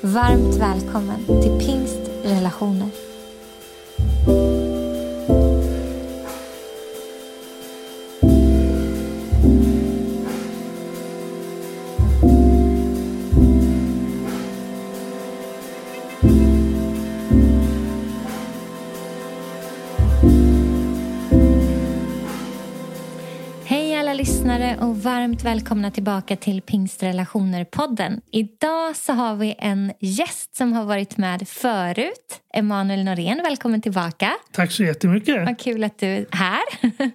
Varmt välkommen till Pingst Relationer. Varmt välkomna tillbaka till Pingstrelationer-podden. Idag så har vi en gäst som har varit med förut. Emanuel Norén, välkommen tillbaka. Tack så jättemycket. Vad kul att du är här.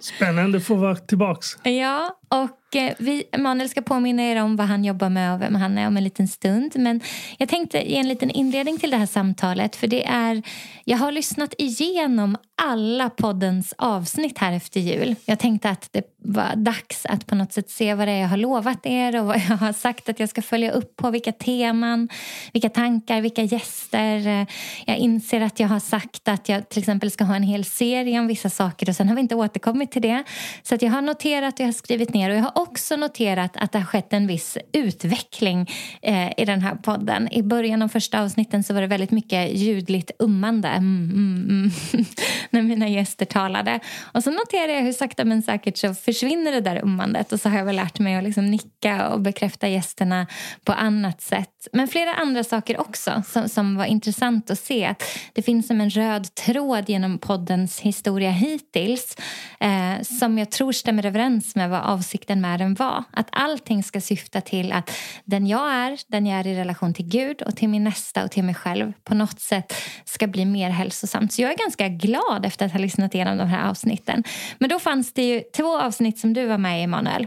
Spännande att få vara tillbaks. Ja, och eh, vi, Emanuel ska påminna er om vad han jobbar med och vem han är om en liten stund. Men jag tänkte ge en liten inledning till det här samtalet. För det är, jag har lyssnat igenom alla poddens avsnitt här efter jul. Jag tänkte att det var dags att på något sätt se vad det är jag har lovat er och vad jag har sagt att jag ska följa upp på. Vilka teman, vilka tankar, vilka gäster. Eh, jag inser att jag har sagt att jag till exempel ska ha en hel serie om vissa saker och sen har vi inte återkommit till det. Så att jag har noterat och jag har skrivit ner och jag har också noterat att det har skett en viss utveckling eh, i den här podden. I början av första avsnitten så var det väldigt mycket ljudligt ummande mm, mm, mm, när mina gäster talade. Och så noterar jag hur sakta men säkert så försvinner det där ummandet och så har jag väl lärt mig att liksom nicka och bekräfta gästerna på annat sätt. Men flera andra saker också som, som var intressant att se. Att det finns som en röd tråd genom poddens historia hittills eh, som jag tror stämmer överens med vad avsikten med den var. Att allting ska syfta till att den jag är, den jag är i relation till Gud och till min nästa och till mig själv på något sätt ska bli mer hälsosamt. Så jag är ganska glad efter att ha lyssnat igenom de här avsnitten. Men då fanns det ju två avsnitt som du var med i, Emanuel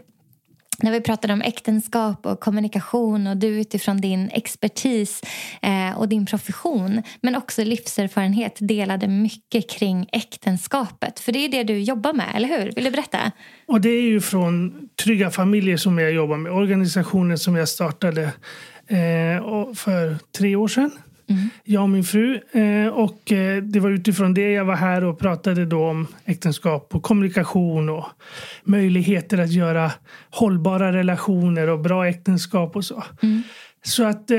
när vi pratade om äktenskap och kommunikation och du utifrån din expertis eh, och din profession men också livserfarenhet delade mycket kring äktenskapet. För det är det du jobbar med, eller hur? Vill du berätta? Och det är ju från Trygga familjer som jag jobbar med. Organisationen som jag startade eh, för tre år sedan. Jag och min fru. Eh, och eh, det var utifrån det jag var här och pratade då om äktenskap och kommunikation och möjligheter att göra hållbara relationer och bra äktenskap och så. Så att eh,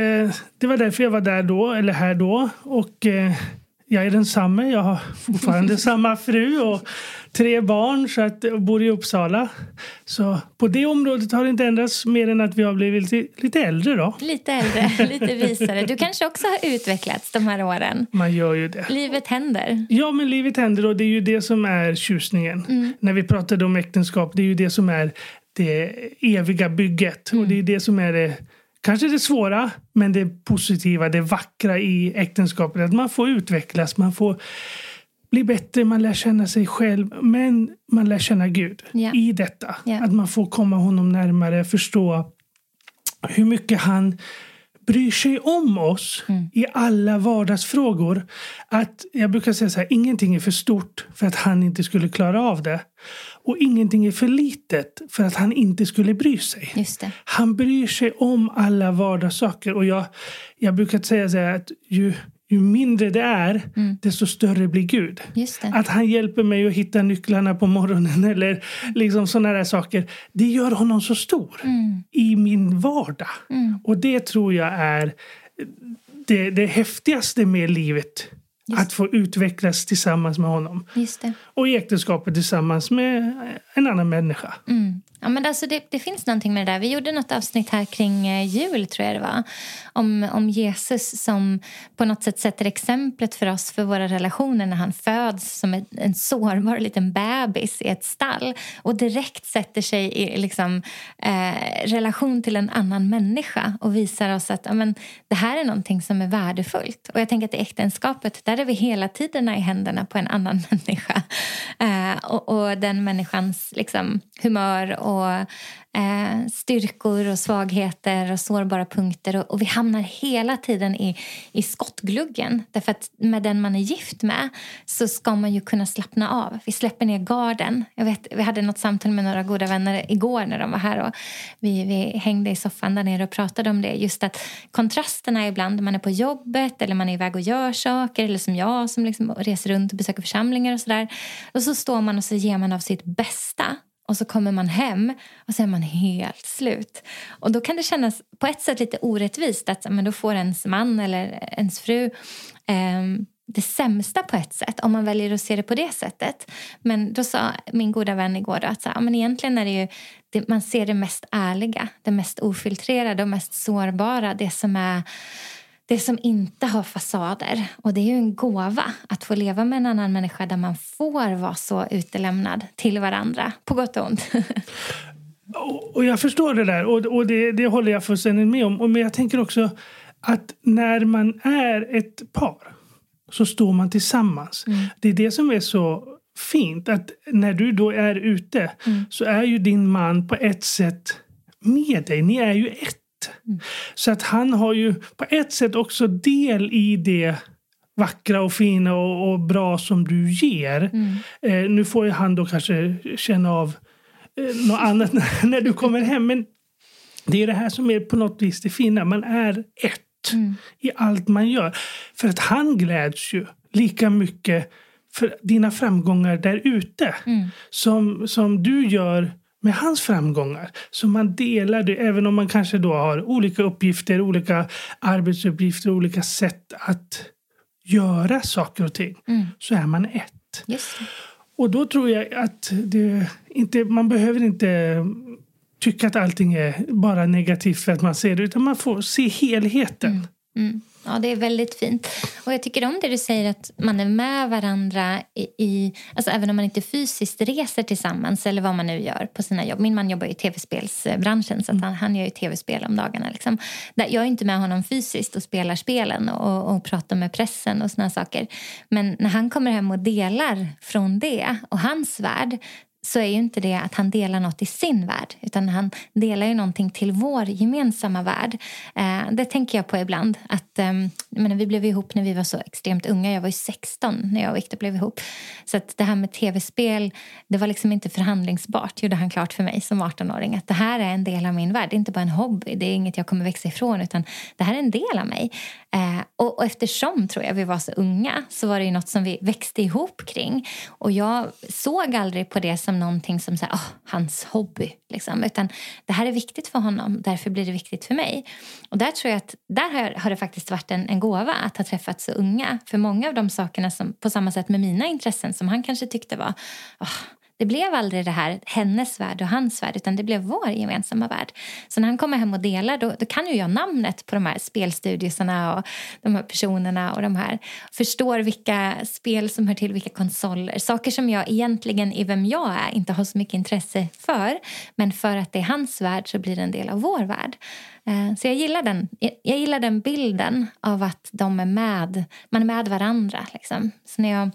det var därför jag var där då, eller här då. Och jag är densamme. Jag har fortfarande samma fru och tre barn så att, och bor i Uppsala. Så på det området har det inte ändrats mer än att vi har blivit lite, lite äldre då. Lite äldre, lite visare. Du kanske också har utvecklats de här åren. Man gör ju det. Livet händer. Ja, men livet händer och det är ju det som är tjusningen. När vi pratade om äktenskap, det är ju det som är det eviga bygget. Och det är det som är det, kanske det svåra, men det positiva, det vackra i äktenskapet. Att man får utvecklas, man får bli bättre, man lär känna sig själv. Men man lär känna Gud Ja. i detta. Ja. Att man får komma honom närmare, förstå hur mycket han bryr sig om oss i alla vardagsfrågor. Att jag brukar säga så här, ingenting är för stort för att han inte skulle klara av det. Och ingenting är för litet för att han inte skulle bry sig. Han bryr sig om alla vardagssaker. Och jag, jag brukar säga så här att ju, ju mindre det är, desto större blir Gud. Just. Att han hjälper mig att hitta nycklarna på morgonen eller liksom sådana där saker. Det gör honom så stor i min vardag. Och det tror jag är det, det häftigaste med livet. Att få utvecklas tillsammans med honom. Just. Och i äktenskapet tillsammans med en annan människa. Mm. Ja, men alltså det, det finns någonting med det där. Vi gjorde något avsnitt här kring eh, jul, tror jag det var. Om, om Jesus som på något sätt sätter exemplet för oss för våra relationer när han föds som en, en sårbar liten bebis i ett stall och direkt sätter sig i liksom, eh, relation till en annan människa och visar oss att amen, det här är någonting som är värdefullt. Och jag tänker att i äktenskapet, där är vi hela tiden i händerna på en annan människa. Eh, och, och den människans liksom, humör och eh, styrkor och svagheter och sårbara punkter. Och, och, vi hamnar hela tiden i, i skottgluggen. Därför att med den man är gift med så ska man ju kunna slappna av. Vi släpper ner garden. Jag vet, vi hade något samtal med några goda vänner igår när de var här. Och vi, vi hängde i soffan där nere och pratade om det. Just att kontrasterna ibland, man är på jobbet eller man är iväg och gör saker. Eller som jag som liksom reser runt och besöker församlingar och sådär. Och så står man och så ger man av sitt bästa. Och så kommer man hem och så är man helt slut. Och då kan det kännas på ett sätt lite orättvist att men då får ens man eller ens fru eh, det sämsta på ett sätt om man väljer att se det på det sättet. Men då sa min goda vän igår att så, men egentligen är det ju det, man ser det mest ärliga, det mest ofiltrerade och mest sårbara. Det som är det som inte har fasader. Och det är ju en gåva att få leva med en annan människa där man får vara så utelämnad till varandra, på gott och ont. och jag förstår det där och, och det, det håller jag fullständigt med om. Men jag tänker också att när man är ett par så står man tillsammans. Mm. Det är det som är så fint. Att när du då är ute mm. så är ju din man på ett sätt med dig. Ni är ju ett. Mm. Så att han har ju på ett sätt också del i det vackra och fina och, och bra som du ger. Mm. Eh, nu får ju han då kanske känna av eh, något annat när, när, du kommer hem. Men det är det här som är på något vis det fina. Man är ett mm. i allt man gör. För att han gläds ju lika mycket för dina framgångar där ute mm. som, som du gör med hans framgångar. Så man delar det, även om man kanske då har olika uppgifter, olika arbetsuppgifter, olika sätt att göra saker och ting. Mm. Så är man ett. Just. Och då tror jag att det inte, man behöver inte tycka att allting är bara negativt för att man ser det, utan man får se helheten. Mm. Mm. Ja, det är väldigt fint. Och jag tycker om det du säger att man är med varandra i, i alltså även om man inte fysiskt reser tillsammans eller vad man nu gör på sina jobb. Min man jobbar i tv-spelsbranschen så han, han gör ju tv-spel om dagarna. Liksom. Jag är inte med honom fysiskt och spelar spelen och, och pratar med pressen och såna saker. Men när han kommer hem och delar från det och hans värld så är ju inte det att han delar något i sin värld utan han delar ju någonting till vår gemensamma värld. Eh, det tänker jag på ibland. Att, eh, menar, vi blev ihop när vi var så extremt unga. Jag var ju 16 när jag och Victor blev ihop. Så att det här med tv-spel det var liksom inte förhandlingsbart, gjorde han klart för mig som 18-åring. Att det här är en del av min värld. Det är inte bara en hobby, det är inget jag kommer växa ifrån utan det här är en del av mig. Eh, och, och eftersom tror jag vi var så unga så var det ju något som vi växte ihop kring. Och jag såg aldrig på det som någonting som så här, oh, hans hobby. Liksom. Utan det här är viktigt för honom, därför blir det viktigt för mig. Och där tror jag att där har, har det faktiskt varit en, en gåva att ha träffat så unga. För många av de sakerna som på samma sätt med mina intressen som han kanske tyckte var oh, det blev aldrig det här hennes värld och hans värld utan det blev vår gemensamma värld. Så när han kommer hem och delar då, då kan ju jag namnet på de här spelstudiosarna och de här personerna och de här förstår vilka spel som hör till vilka konsoler. Saker som jag egentligen i vem jag är inte har så mycket intresse för men för att det är hans värld så blir det en del av vår värld. Eh, så jag gillar den, jag gillar den bilden av att de är med, man är med varandra. Liksom. Så när jag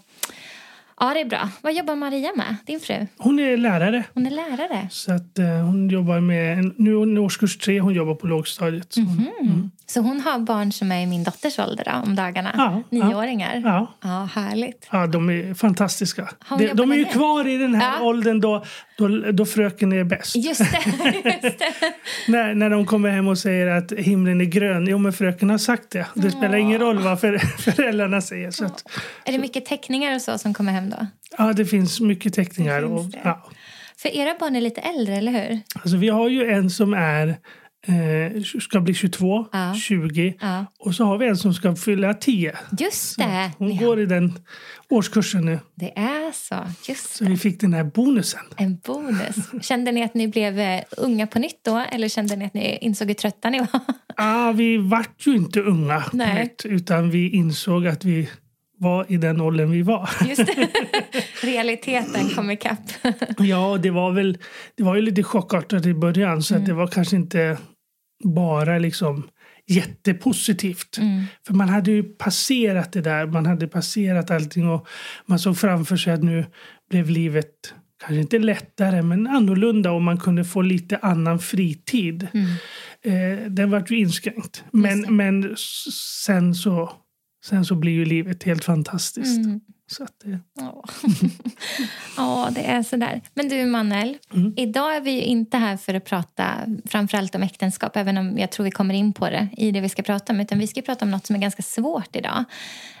Ja, det är bra. Vad jobbar Maria med, din fru? Hon är lärare. Hon är lärare? Så att, uh, hon jobbar med, nu är hon årskurs tre, hon jobbar på lågstadiet. Mm -hmm. mm. Så hon har barn som är i min dotters ålder då, om dagarna? Ja, Nioåringar? Ja. ja. Härligt. Ja, de är fantastiska. De, de är ju kvar i den här ja. åldern då, då, då fröken är bäst. Just det. Just det. när, när de kommer hem och säger att himlen är grön. Jo, men fröken har sagt det. Det spelar ingen roll vad för, föräldrarna säger. Så att, är det mycket teckningar och så som kommer hem då? Ja, det finns mycket teckningar. Finns. Och, ja. För era barn är lite äldre, eller hur? Alltså, vi har ju en som är eh, ska bli 22, ja. 20 ja. och så har vi en som ska fylla 10. Just det. Så hon går i den årskursen nu. Det är så. Just så vi fick den här bonusen. En bonus. Kände ni att ni blev eh, unga på nytt då eller kände ni att ni insåg hur trötta ni var? ah, vi vart ju inte unga Nej. Nytt, utan vi insåg att vi var i den åldern vi var. Just det. Realiteten kom ikapp. ja, det var väl det var ju lite chockartat i början så mm. att det var kanske inte bara liksom jättepositivt. Mm. För man hade ju passerat det där, man hade passerat allting och man såg framför sig att nu blev livet kanske inte lättare, men annorlunda och man kunde få lite annan fritid. Mm. Eh, den vart ju inskränkt. Men, men sen, så, sen så blir ju livet helt fantastiskt. Mm. Så att det... Ja. det är sådär. Men du, Manuel. Mm. Idag är vi inte här för att prata framförallt om äktenskap även om jag tror vi kommer in på det i det vi ska prata om. Utan vi ska prata om något som är ganska svårt idag.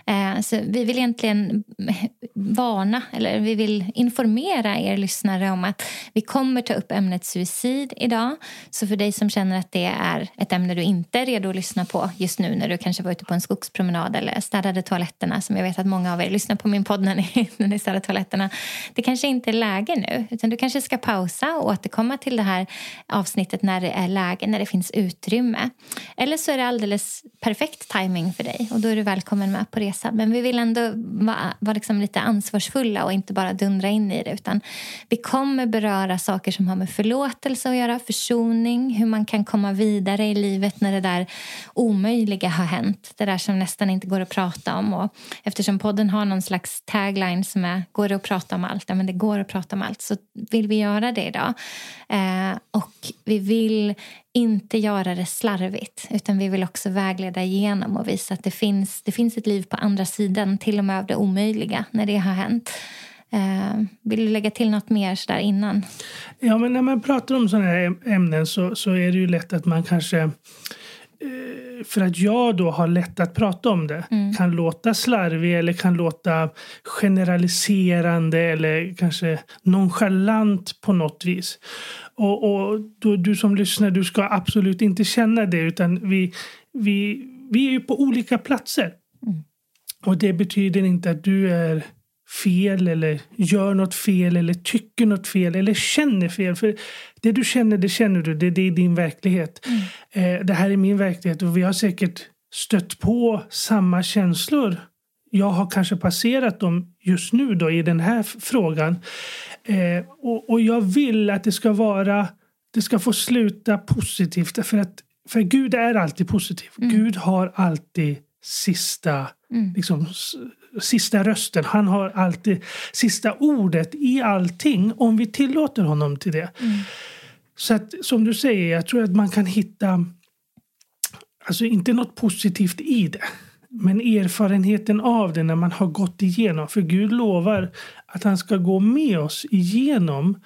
Eh, så vi vill egentligen varna, eller vi vill informera er lyssnare om att vi kommer ta upp ämnet suicid idag. Så för dig som känner att det är ett ämne du inte är redo att lyssna på just nu när du kanske var ute på en skogspromenad eller städade toaletterna som jag vet att många av er lyssnar på min podd när ni, när ni städar toaletterna. Det kanske inte är läge nu, utan du kanske ska pausa och återkomma till det här avsnittet när det är läge, när det finns utrymme. Eller så är det alldeles perfekt timing för dig och då är du välkommen med på resan. Men vi vill ändå vara, vara liksom lite ansvarsfulla och inte bara dundra in i det. Utan vi kommer beröra saker som har med förlåtelse att göra, försoning, hur man kan komma vidare i livet när det där omöjliga har hänt. Det där som nästan inte går att prata om. Och eftersom podden har någon slags tagline som är går det att prata om allt? Ja, men det går att prata om allt. Så vill vi göra det idag. Eh, och vi vill inte göra det slarvigt utan vi vill också vägleda igenom och visa att det finns, det finns ett liv på andra sidan till och med av det omöjliga när det har hänt. Eh, vill du lägga till något mer där innan? Ja, men när man pratar om sådana här ämnen så, så är det ju lätt att man kanske eh, för att jag då har lätt att prata om det mm. kan låta slarvig eller kan låta generaliserande eller kanske nonchalant på något vis. Och, och då, du som lyssnar, du ska absolut inte känna det utan vi, vi, vi är ju på olika platser. Mm. Och det betyder inte att du är fel eller gör något fel eller tycker något fel eller känner fel. För det du känner, det känner du. Det, det är din verklighet. Mm. Eh, det här är min verklighet och vi har säkert stött på samma känslor. Jag har kanske passerat dem just nu då i den här frågan. Eh, och, och, jag vill att det ska vara, det ska få sluta positivt. För att för Gud är alltid positiv. Mm. Gud har alltid sista, mm. liksom, sista rösten. Han har alltid sista ordet i allting om vi tillåter honom till det. Mm. Så att, som du säger, jag tror att man kan hitta, alltså inte något positivt i det. Men erfarenheten av det när man har gått igenom. För Gud lovar att han ska gå med oss igenom.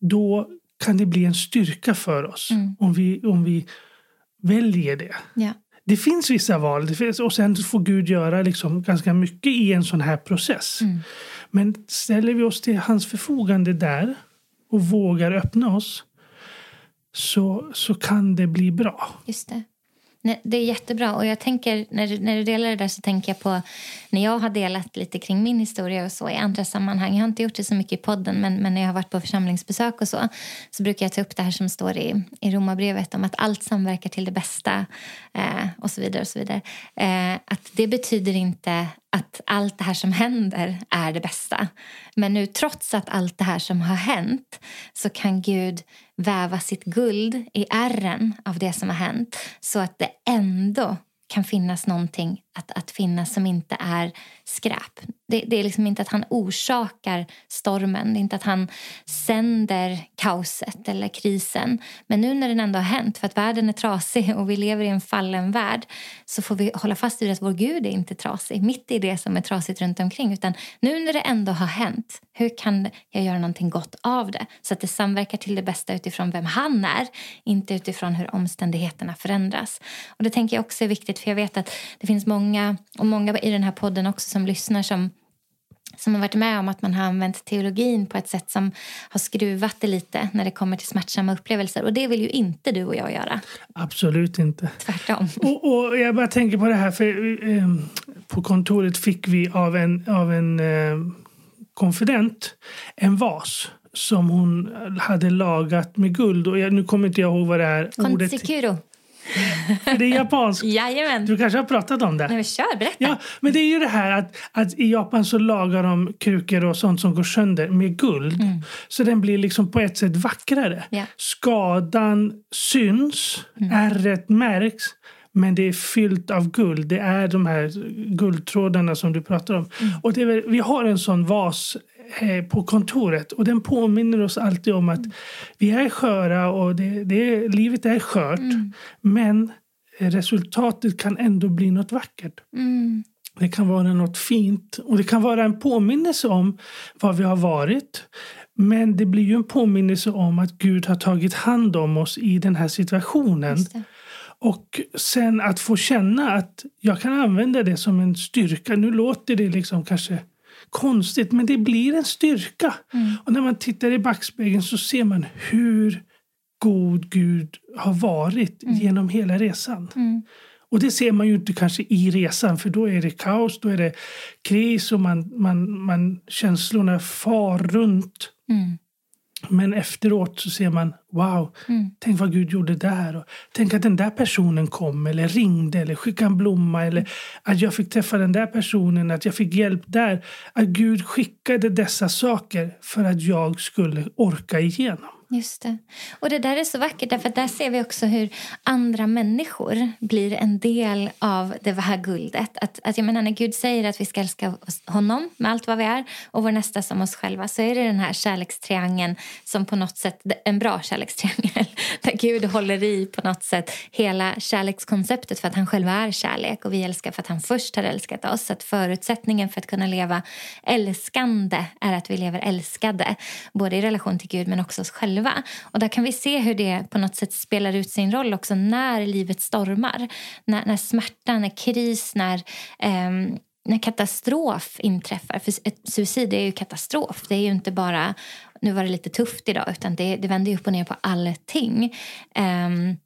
Då kan det bli en styrka för oss mm. om, vi, om vi väljer det. Ja. Det finns vissa val det finns, och sen får Gud göra liksom ganska mycket i en sån här process. Mm. Men ställer vi oss till hans förfogande där och vågar öppna oss så, så kan det bli bra. Just det. Nej, det är jättebra. Och jag tänker, när, du, när du delar det där så tänker jag på när jag har delat lite kring min historia och så i andra sammanhang. Jag har inte gjort det så mycket i podden men, men när jag har varit på församlingsbesök och så så brukar jag ta upp det här som står i, i Romarbrevet om att allt samverkar till det bästa eh, och så vidare. och så vidare. Eh, att det betyder inte att allt det här som händer är det bästa. Men nu trots att allt det här som har hänt så kan Gud väva sitt guld i ärren av det som har hänt så att det ändå kan finnas någonting att, att finnas som inte är skräp. Det, det, är liksom inte att han orsakar stormen, det är inte att han sänder kaoset eller krisen. Men nu när den ändå har hänt, för att världen är trasig och vi lever i en fallen värld så får vi hålla fast vid att vår Gud är inte trasig, mitt i det som är trasigt runt omkring. Utan nu när det ändå har hänt, hur kan jag göra någonting gott av det? Så att det samverkar till det bästa utifrån vem han är, inte utifrån hur omständigheterna förändras. Och det tänker jag också är viktigt, för jag vet att det finns många, och många i den här podden också som lyssnar som som har varit med om att man har använt teologin på ett sätt som har skruvat det lite när det kommer till smärtsamma upplevelser. Och det vill ju inte du och jag göra. Absolut inte. Tvärtom. Och, och jag bara tänker på det här, för eh, på kontoret fick vi av en, av en eh, konfident en vas som hon hade lagat med guld. Och jag, nu kommer inte jag ihåg vad det är. Konsikuro. Är det japanskt? Jajamän. Du kanske har pratat om det? Nej, kör, berätta. Ja, men det är ju det här att, att i Japan så lagar de krukor och sånt som går sönder med guld. Mm. Så den blir liksom på ett sätt vackrare. Ja. Skadan syns, mm. ärret märks. Men det är fyllt av guld. Det är de här guldtrådarna som du pratar om. Mm. Och är, vi har en sån vas på kontoret och den påminner oss alltid om att vi är sköra och det, det, livet är skört. Mm. Men resultatet kan ändå bli något vackert. Mm. Det kan vara något fint och det kan vara en påminnelse om vad vi har varit. Men det blir ju en påminnelse om att Gud har tagit hand om oss i den här situationen. Och sen att få känna att jag kan använda det som en styrka. Nu låter det liksom kanske konstigt, men det blir en styrka. Mm. Och när man tittar i backspegeln så ser man hur god Gud har varit mm. genom hela resan. Mm. Och det ser man ju inte kanske i resan för då är det kaos, då är det kris och man, man, man, känslorna far runt. Men efteråt så ser man, wow, mm. tänk vad Gud gjorde där. Och tänk att den där personen kom eller ringde eller skickade en blomma. Eller att jag fick träffa den där personen, att jag fick hjälp där. Att Gud skickade dessa saker för att jag skulle orka igenom. Just det. Och det där är så vackert, därför där ser vi också hur andra människor blir en del av det här guldet. Att, att jag menar, när Gud säger att vi ska älska honom med allt vad vi är och vår nästa som oss själva så är det den här kärlekstriangeln som på något sätt, en bra kärlekstriangel där Gud håller i på något sätt hela kärlekskonceptet för att han själv är kärlek och vi älskar för att han först har älskat oss. Så att förutsättningen för att kunna leva älskande är att vi lever älskade både i relation till Gud men också oss själva själva. Och där kan vi se hur det på något sätt spelar ut sin roll också när livet stormar. När, när smärta, när kris, när eh, när katastrof inträffar. För ett suicid är ju katastrof. Det är ju inte bara nu var det lite tufft idag utan det, det vänder upp och ner på allting. Um,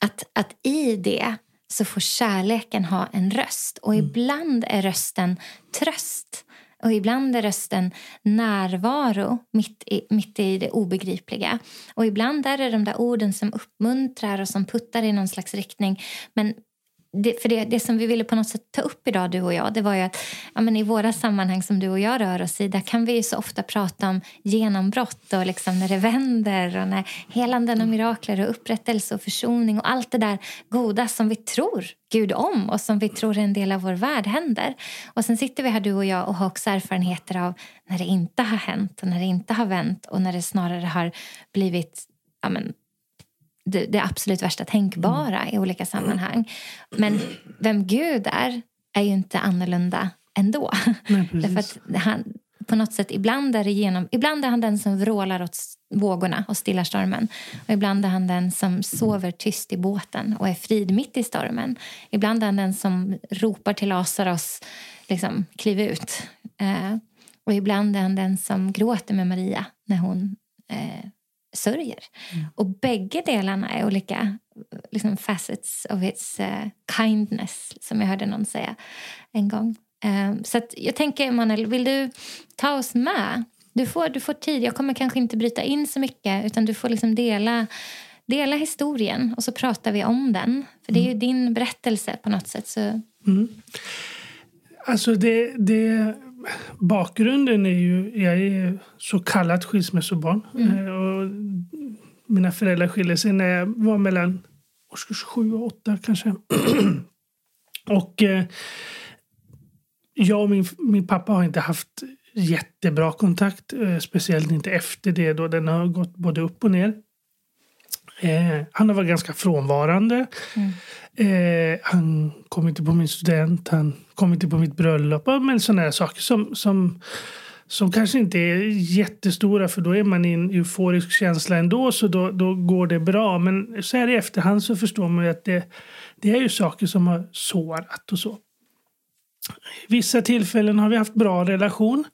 att, att i det så får kärleken ha en röst och mm. ibland är rösten tröst. Och ibland är rösten närvaro mitt i, mitt i det obegripliga. Och ibland är det de där orden som uppmuntrar och som puttar i någon slags riktning. Men det, för det, det som vi ville på något sätt ta upp idag, du och jag, det var ju att ja, men i våra sammanhang som du och jag rör oss i, där kan vi så ofta prata om genombrott och liksom när det vänder och när helanden och mirakler och upprättelse och försoning och allt det där goda som vi tror Gud om och som vi tror är en del av vår värld händer. Och sen sitter vi här du och jag och har också erfarenheter av när det inte har hänt och när det inte har vänt och när det snarare har blivit ja, men, det, det absolut värsta tänkbara mm. i olika sammanhang. Men vem Gud är, är ju inte annorlunda ändå. Nej, Därför att han, på något sätt, ibland är, det genom, ibland är han den som vrålar åt vågorna och stillar stormen. Och ibland är han den som sover tyst i båten och är frid mitt i stormen. Ibland är han den som ropar till Lazarus, liksom, kliv ut. Eh, och ibland är han den som gråter med Maria när hon eh, sörjer. Mm. Och bägge delarna är olika liksom facets of its uh, kindness, som jag hörde någon säga en gång. Um, så jag tänker, Emanuel, vill du ta oss med? Du får, du får tid. Jag kommer kanske inte bryta in så mycket, utan du får liksom dela Dela historien och så pratar vi om den. För det är ju mm. din berättelse på något sätt. Så... Mm. Alltså det, det, bakgrunden är ju... Jag är så kallat skilsmässobarn. Mm. Eh, och mina föräldrar skilde sig när jag var mellan årskurs sju och åtta kanske. och eh, jag och min, min pappa har inte haft jättebra kontakt. Eh, speciellt inte efter det. då Den har gått både upp och ner. Eh, han har varit ganska frånvarande. Mm. Eh, han kom inte på min student, han kom inte på mitt bröllop. Men sådana saker som, som, som kanske inte är jättestora för då är man i en euforisk känsla ändå så då, då går det bra. Men så här i efterhand så förstår man ju att det, det är ju saker som har sårat och så. Vissa tillfällen har vi haft bra relation.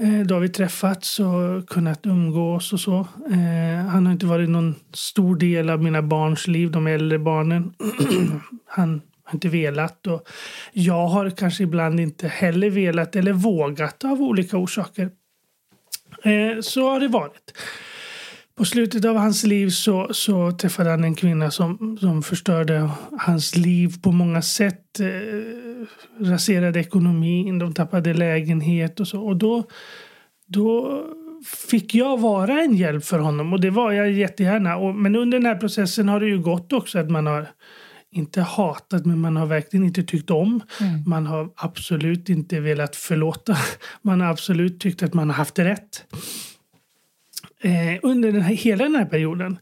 Eh, då har vi träffats och kunnat umgås och så. Eh, han har inte varit någon stor del av mina barns liv, de äldre barnen. han har inte velat och jag har kanske ibland inte heller velat eller vågat av olika orsaker. Eh, så har det varit. På slutet av hans liv så, så träffade han en kvinna som, som förstörde hans liv på många sätt. Raserade ekonomin, de tappade lägenhet och så. Och då, då fick jag vara en hjälp för honom och det var jag jättegärna. Och, men under den här processen har det ju gått också att man har inte hatat, men man har verkligen inte tyckt om. Mm. Man har absolut inte velat förlåta. Man har absolut tyckt att man har haft rätt. Eh, under den här, hela den här perioden.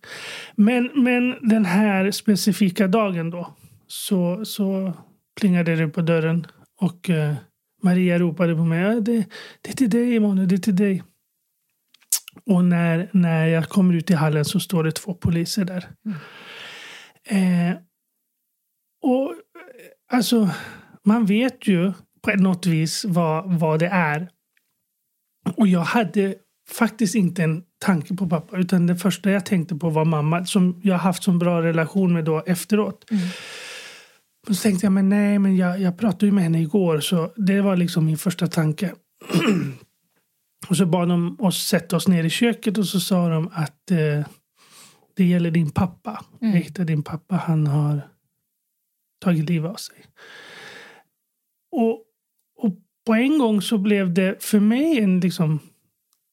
Men, men den här specifika dagen då så, så plingade det på dörren och eh, Maria ropade på mig. Det, det är till dig Emanuel, det är till dig. Och när, när jag kommer ut i hallen så står det två poliser där. Eh, och alltså, man vet ju på något vis vad, vad det är. Och jag hade faktiskt inte en tanke på pappa. Utan det första jag tänkte på var mamma. Som jag haft så bra relation med då efteråt. Mm. Och så tänkte jag, men nej, men jag, jag pratade ju med henne igår. Så det var liksom min första tanke. och så bad de oss sätta oss ner i köket och så sa de att eh, det gäller din pappa. Mm. Jag hittade din pappa, han har tagit livet av sig. Och, och på en gång så blev det för mig en liksom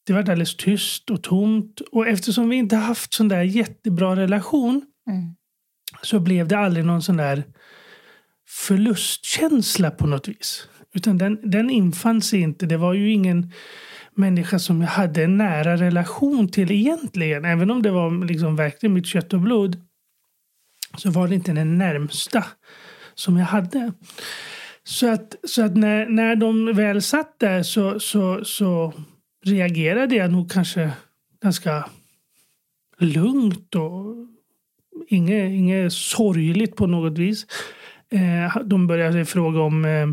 det var alldeles tyst och tomt. Och eftersom vi inte haft sån där jättebra relation Mm. så blev det aldrig någon sån där förlustkänsla på något vis. Utan den, den infann sig inte. Det var ju ingen människa som jag hade en nära relation till egentligen. Även om det var liksom verkligen mitt kött och blod så var det inte den närmsta som jag hade. Så att, så att när, när de väl satt där så, så, så reagerade jag nog kanske ganska lugnt och inget, inget sorgligt på något vis. Eh, de började fråga om, eh,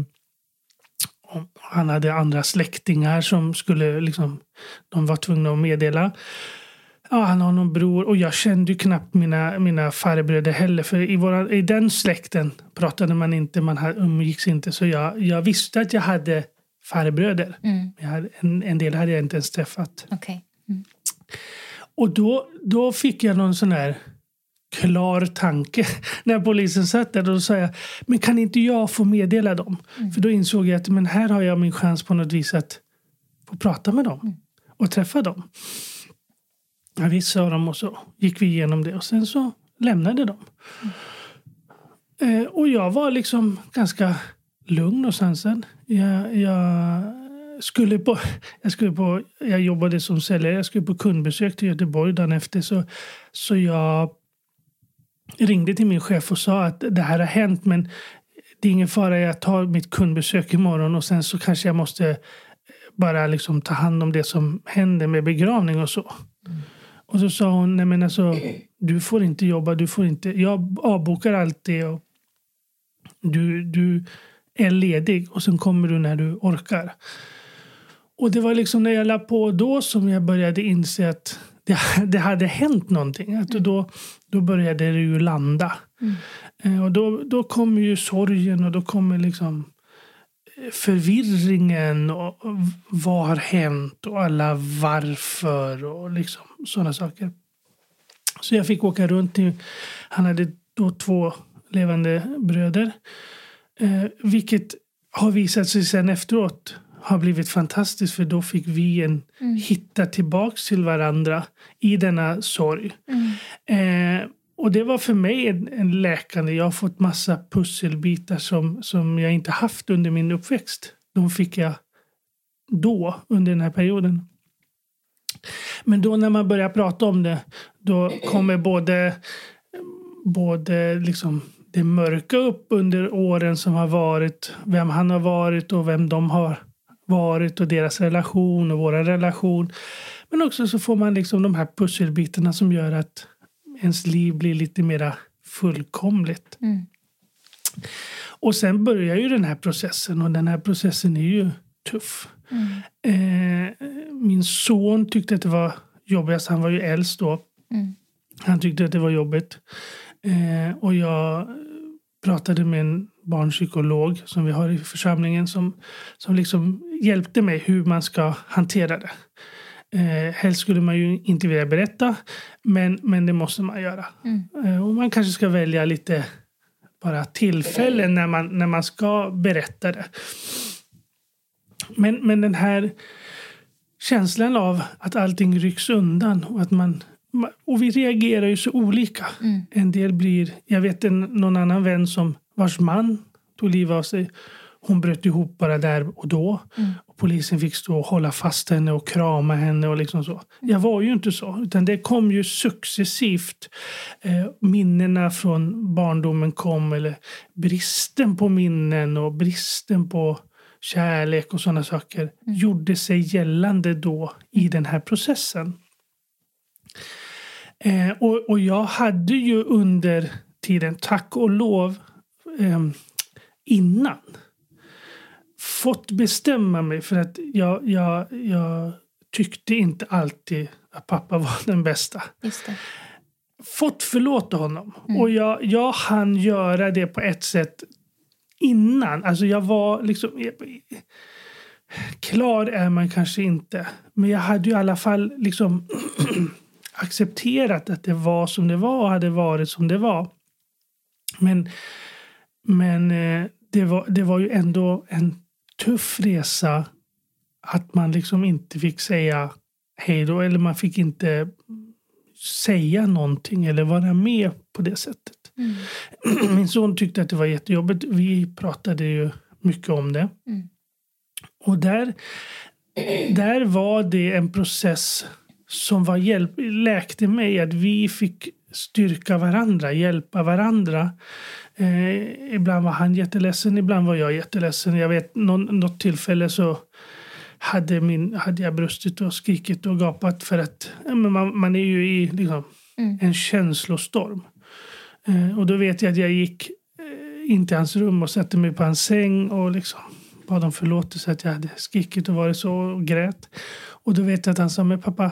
om han hade andra släktingar som skulle liksom, de var tvungna att meddela. Ja, han har någon bror och jag kände ju knappt mina, mina farbröder heller. För i, våra, i den släkten pratade man inte, man umgicks inte. Så jag, jag visste att jag hade farbröder. Mm. Jag hade, en, en del hade jag inte ens träffat. Okej. Mm. Och då, då fick jag någon sån här klar tanke när polisen satt där. Då sa jag, men kan inte jag få meddela dem? För då insåg jag att men här har jag min chans på något vis att få prata med dem och träffa dem. Ja, visst sa de och så gick vi igenom det och sen så lämnade de. Eh, och jag var liksom ganska lugn och sansad. Jag, jag, skulle på, jag, skulle på, jag jobbade som säljare. Jag skulle på kundbesök till Göteborg dagen efter. Så, så jag ringde till min chef och sa att det här har hänt men det är ingen fara. Jag tar mitt kundbesök imorgon och sen så kanske jag måste eh, bara liksom ta hand om det som händer med begravning och så. Och så sa hon, nej men alltså, du får inte jobba, du får inte, jag avbokar allt det och du, du är ledig och sen kommer du när du orkar. Och det var liksom när jag la på då som jag började inse att det, det hade hänt någonting. Att då, då började det ju landa. Eh, Och då, då kommer ju sorgen och då kommer liksom eh, förvirringen och och vad har hänt och alla varför och liksom sådana saker. Så jag fick åka runt till, han hade då två levande bröder. Eh, vilket har visat sig sen efteråt har blivit fantastiskt för då fick vi en hitta tillbaks till varandra i denna sorg. Eh, och det var för mig en, en läkande. Jag har fått massa pusselbitar som, som jag inte haft under min uppväxt. De fick jag då, under den här perioden. Men då när man börjar prata om det, då kommer både, både liksom det mörka upp under åren som har varit, vem han har varit och vem de har varit och deras relation och vår relation. Men också så får man liksom de här pusselbitarna som gör att ens liv blir lite mera fullkomligt. Mm. Och sen börjar ju den här processen och den här processen är ju tuff. Eh, min son tyckte att det var jobbigast. Han var ju äldst då. Mm. Han tyckte att det var jobbigt. Eh, och jag pratade med en barnpsykolog som vi har i församlingen som, som liksom hjälpte mig hur man ska hantera det. Eh, helst skulle man ju inte vilja berätta, men, men det måste man göra. Eh, och man kanske ska välja lite bara tillfällen när man, när man ska berätta det. Men, men den här känslan av att allting rycks undan och att man och vi reagerar ju så olika. Mm. En del blir... Jag vet en, någon annan vän som vars man tog livet av sig. Hon bröt ihop bara där och då. Mm. Och polisen fick stå och hålla fast henne och krama henne. och liksom så. Jag var ju inte så. Utan det kom ju successivt. Eh, minnena från barndomen kom. Eller bristen på minnen och bristen på kärlek och sådana saker gjorde sig gällande då i den här processen. Eh, och, och jag hade ju under tiden, tack och lov, eh, innan fått bestämma mig för att jag, jag, jag tyckte inte alltid att pappa var den bästa. Fått förlåta honom. Och jag, jag hann göra det på ett sätt innan. Alltså jag var liksom... Klar är man kanske inte. Men jag hade ju i alla fall liksom accepterat att det var som det var och hade varit som det var. Men, men eh, det, var, det var ju ändå en tuff resa att man liksom inte fick säga hej då eller man fick inte säga någonting eller vara med på det sättet. Mm. Min son tyckte att det var jättejobbigt. Vi pratade ju mycket om det. Mm. Och där, där var det en process som var hjälp, läkte mig. Att vi fick styrka varandra, hjälpa varandra. Eh, ibland var han jätteledsen, ibland var jag jätteledsen. Jag vet någon, något tillfälle så hade, min, hade jag brustit och skrikit och gapat för att men man, man är ju i liksom, Mm. en känslostorm. Eh, och då vet jag att jag gick eh, in till hans rum och satte mig på hans säng och liksom bad om förlåtelse att jag hade skrikit och varit så och grät. Och då vet jag att han sa, men pappa,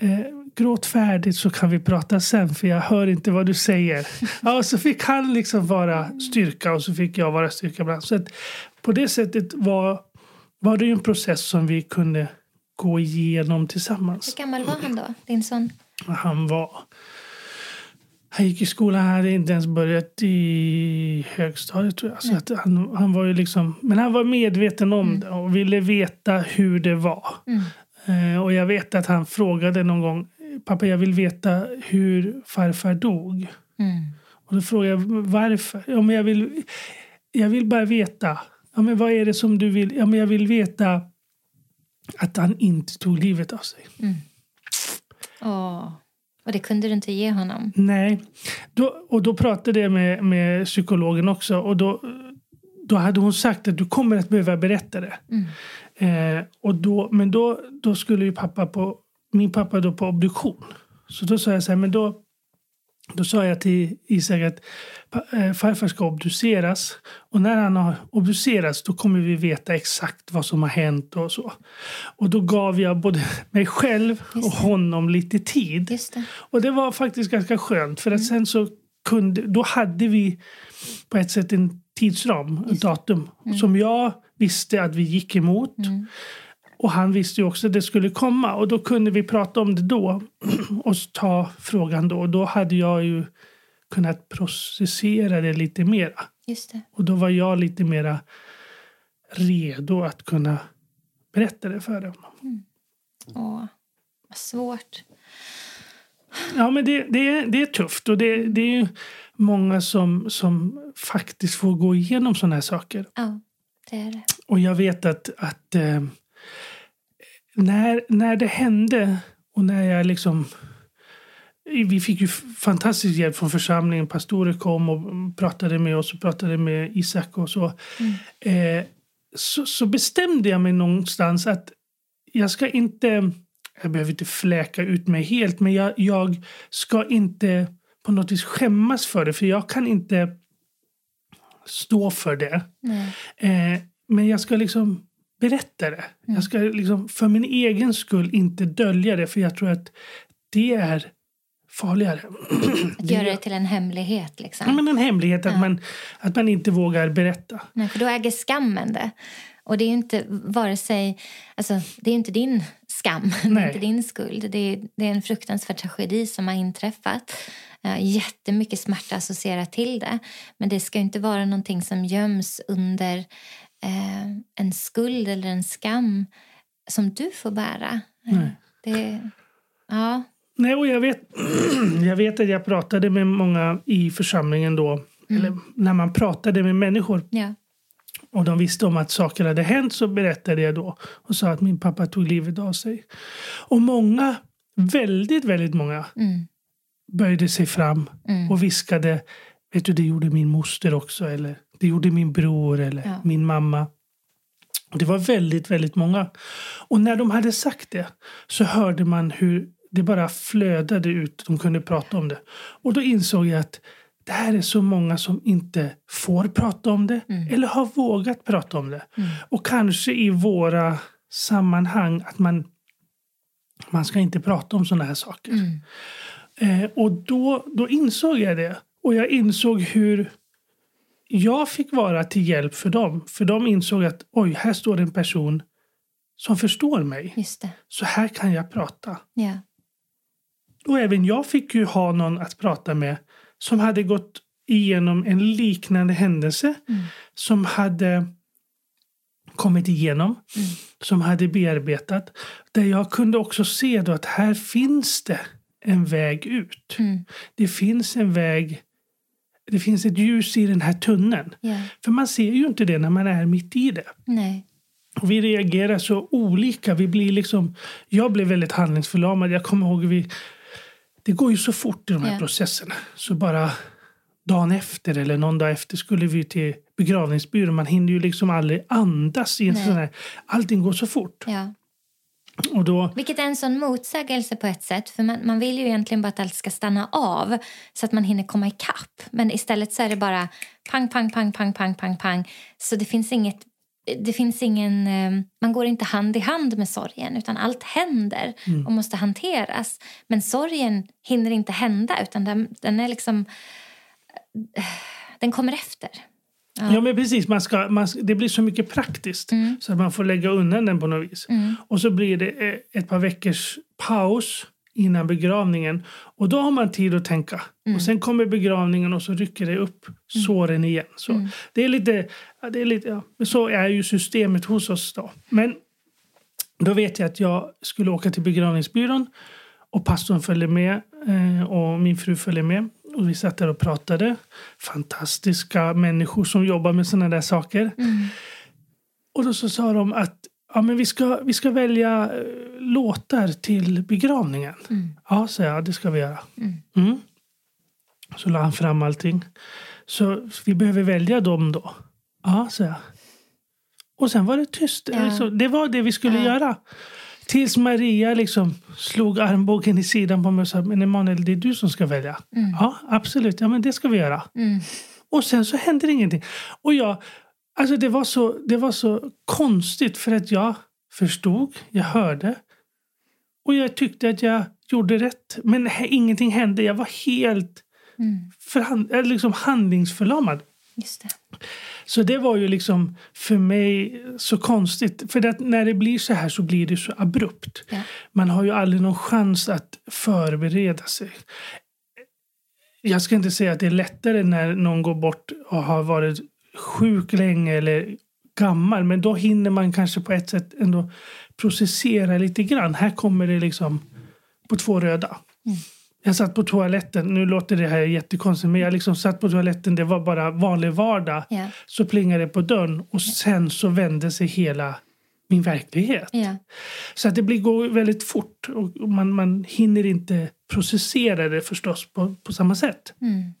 eh, gråt färdigt så kan vi prata sen för jag hör inte vad du säger. ja, och så fick han liksom vara styrka och så fick jag vara styrka ibland. Så att på det sättet var, var det ju en process som vi kunde gå igenom tillsammans. Hur gammal var han då, din son? Han var... Han gick i skolan, han hade inte ens börjat i högstadiet tror jag. Så att han, han var ju liksom, men han var medveten om det och ville veta hur det var. Mm. Eh, och jag vet att han frågade någon gång, pappa jag vill veta hur farfar dog. Mm. Och då frågade jag varför. Ja, men jag, vill, jag vill bara veta. Ja, men vad är det som du vill? Ja, men jag vill veta att han inte tog livet av sig. Åh. Och det kunde du inte ge honom? Nej. Då, och då pratade jag med, med psykologen också. Och då, då hade hon sagt att du kommer att behöva berätta det. Mm. Eh, och då, men då, då skulle ju pappa på, min pappa då på obduktion. Så då sa jag så här, men då, då sa jag till Isak att eh, farfar ska obduceras. Och när han har obducerats då kommer vi veta exakt vad som har hänt och så. Och då gav jag både mig själv och honom lite tid. Det. Och det var faktiskt ganska skönt för att sen så kunde, då hade vi på ett sätt en tidsram, ett datum som jag visste att vi gick emot. Mm. Och han visste ju också att det skulle komma och då kunde vi prata om det då och ta frågan då. Och då hade jag ju kunnat processera det lite mera. Just det. Och då var jag lite mera redo att kunna berätta det för honom. Åh. Vad svårt. Ja, men det, det, är, det är tufft och det, det är ju många som, som faktiskt får gå igenom sådana här saker. Ja, det är det. Och jag vet att, att eh, när, när det hände och när jag liksom... Vi fick ju fantastisk hjälp från församlingen. Pastorer kom och pratade med oss och pratade med Isak och så. Eh, så, så bestämde jag mig någonstans att jag ska inte... Jag behöver inte fläka ut mig helt, men jag, jag ska inte på något vis skämmas för det. För jag kan inte stå för det. Eh, men jag ska liksom berätta det. Jag ska liksom för min egen skull inte dölja det för jag tror att det är farligare. Att göra det till en hemlighet. Liksom. Ja, men en hemlighet att, man, att man inte vågar berätta. Nej, för då äger skammen det. Och det är ju inte vare sig... Alltså, det är inte din skam, det är Nej. inte din skuld. Det är, det är en fruktansvärd tragedi som har inträffat. Jättemycket smärta associerat till det. Men det ska inte vara någonting som göms under eh, en skuld eller en skam som du får bära. Eh, Nej. Det, ja, Nej, och jag vet, jag vet att jag pratade med många i församlingen då. Eller när man pratade med människor Ja. och de visste om att saker hade hänt så berättade jag då och sa att min pappa tog livet av sig. Och många, väldigt, väldigt många Mm. böjde sig fram Mm. och viskade Vet du, det gjorde min moster också. Eller det gjorde min bror eller Ja. min mamma. Och det var väldigt, väldigt många. Och när de hade sagt det så hörde man hur det bara flödade ut. De kunde prata om det. Och då insåg jag att det här är så många som inte får prata om det Mm. eller har vågat prata om det. Mm. Och kanske i våra sammanhang att man, man ska inte prata om sådana här saker. Mm. Eh, och då, då insåg jag det. Och jag insåg hur jag fick vara till hjälp för dem. För de insåg att oj, här står en person som förstår mig. Så här kan jag prata. Ja. Och även jag fick ju ha någon att prata med som hade gått igenom en liknande händelse. Mm. Som hade kommit igenom. Mm. Som hade bearbetat. Där jag kunde också se då att här finns det en väg ut. Mm. Det finns en väg. Det finns ett ljus i den här tunneln. Ja. För man ser ju inte det när man är mitt i det. Nej. Och vi reagerar så olika. Vi blir liksom, jag blev väldigt handlingsförlamad. Jag kommer ihåg vi, det går ju så fort i de här Ja. processerna. Så bara dagen efter eller någon dag efter skulle vi till begravningsbyrån. Man hinner ju liksom aldrig andas i en sån här, allting går så fort. Ja. Och då, Vilket är en sån motsägelse på ett sätt. För man, man vill ju egentligen bara att allt ska stanna av så att man hinner komma ikapp. Men istället så är det bara pang, pang, pang, pang, pang, pang, pang. Så det finns inget det finns ingen, eh, man går inte hand i hand med sorgen utan allt händer Mm. och måste hanteras. Men sorgen hinner inte hända utan den, den är liksom eh, den kommer efter. Ja. ja men precis, man ska, man, det blir så mycket praktiskt. Mm. Så att man får lägga undan den på något vis. Mm. Och så blir det eh, ett par veckors paus innan begravningen. Och då har man tid att tänka. Mm. Och sen kommer begravningen och så rycker det upp såren igen. Så Mm. det är lite, det är lite ja. Så är ju systemet hos oss då. Men då vet jag att jag skulle åka till begravningsbyrån. Och pastorn följde med eh, och min fru följde med. Och vi satt där och pratade. Fantastiska människor som jobbar med såna där saker. Mm. Och då så sa de att ja, men vi, ska, vi ska välja eh, låtar till begravningen. Mm. Ja, sa jag, det ska vi göra. Mm. Mm. Så la han fram allting. Så vi behöver välja dem då. Ja, sa jag. Och sen var det tyst. Ja. Alltså, det var det vi skulle Ja. göra. Tills Maria liksom slog armbågen i sidan på mig och sa men Emanuel, det är du som ska välja. Mm. Ja, absolut. Ja, men det ska vi göra. Mm. Och sen så hände ingenting. Och jag, alltså det, var så, det var så konstigt för att jag förstod, jag hörde. Och jag tyckte att jag gjorde rätt. Men ingenting hände. Jag var helt Mm. förhand, eller liksom handlingsförlamad. Just det. Så det var ju liksom för mig så konstigt. För att när det blir så här så blir det så abrupt. Ja. Man har ju aldrig någon chans att förbereda sig. Jag ska inte säga att det är lättare när någon går bort och har varit sjuk länge eller gammal. Men då hinner man kanske på ett sätt ändå processera lite grann. Här kommer det liksom på två röda. Mm. Jag satt på toaletten. Nu låter det här jättekonstigt men jag liksom satt på toaletten. Det var bara vanlig vardag. Ja. Så plingade det på dörren och sen så vände sig hela min verklighet. Ja. Så att det blir, går väldigt fort och man, man hinner inte processera det förstås på, på samma sätt. Mm.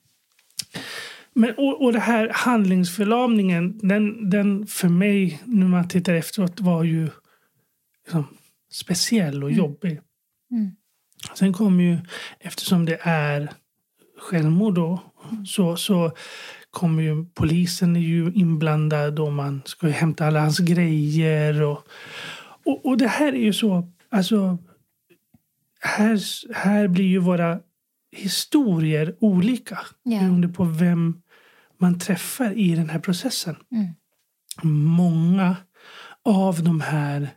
Men, och, och det här handlingsförlamningen, den, den för mig när man tittar efteråt var ju liksom, speciell och Mm. jobbig. Mm. Sen kom ju, eftersom det är självmord då, så, så kommer ju polisen är ju inblandad och man ska hämta alla hans grejer. Och, och, och det här är ju så, alltså, här, här blir ju våra historier olika Ja. beroende på vem man träffar i den här processen. Mm. Många av de här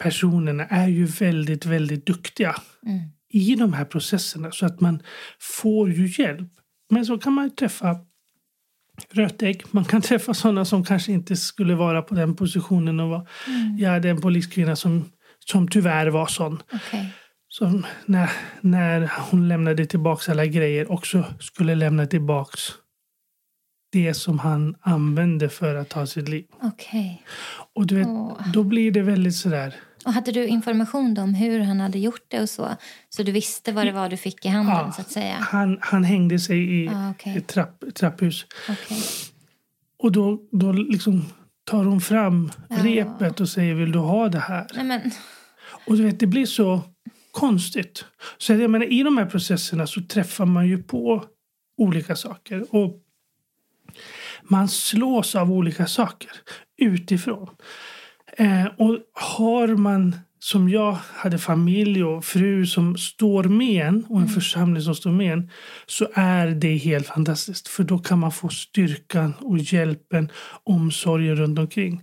personerna är ju väldigt, väldigt duktiga Mm. i de här processerna så att man får ju hjälp. Men så kan man träffa rötägg. Man kan träffa sådana som kanske inte skulle vara på den positionen. Och vara. Mm. Jag hade en poliskvinna som, som tyvärr var sån. Okej. som när, när hon lämnade tillbaka alla grejer också skulle lämna tillbaka det som han använde för att ta sitt liv. Okej. Och du vet, Åh. då blir det väldigt sådär... Och hade du information om hur han hade gjort det och så? Så du visste vad det var du fick i handen Ja. så att säga? Han, han hängde sig i Ah, okej. ett trapp, trapphus. Okej. Och då, då liksom tar hon fram Ja. repet och säger vill du ha det här? Nej men, Och du vet, det blir så konstigt. Så jag menar, i de här processerna så träffar man ju på olika saker. Och man slås av olika saker utifrån. Eh, och har man, som jag hade familj och fru som står med en och en församling som står med en så är det helt fantastiskt. För då kan man få styrkan och hjälpen, omsorgen runt omkring.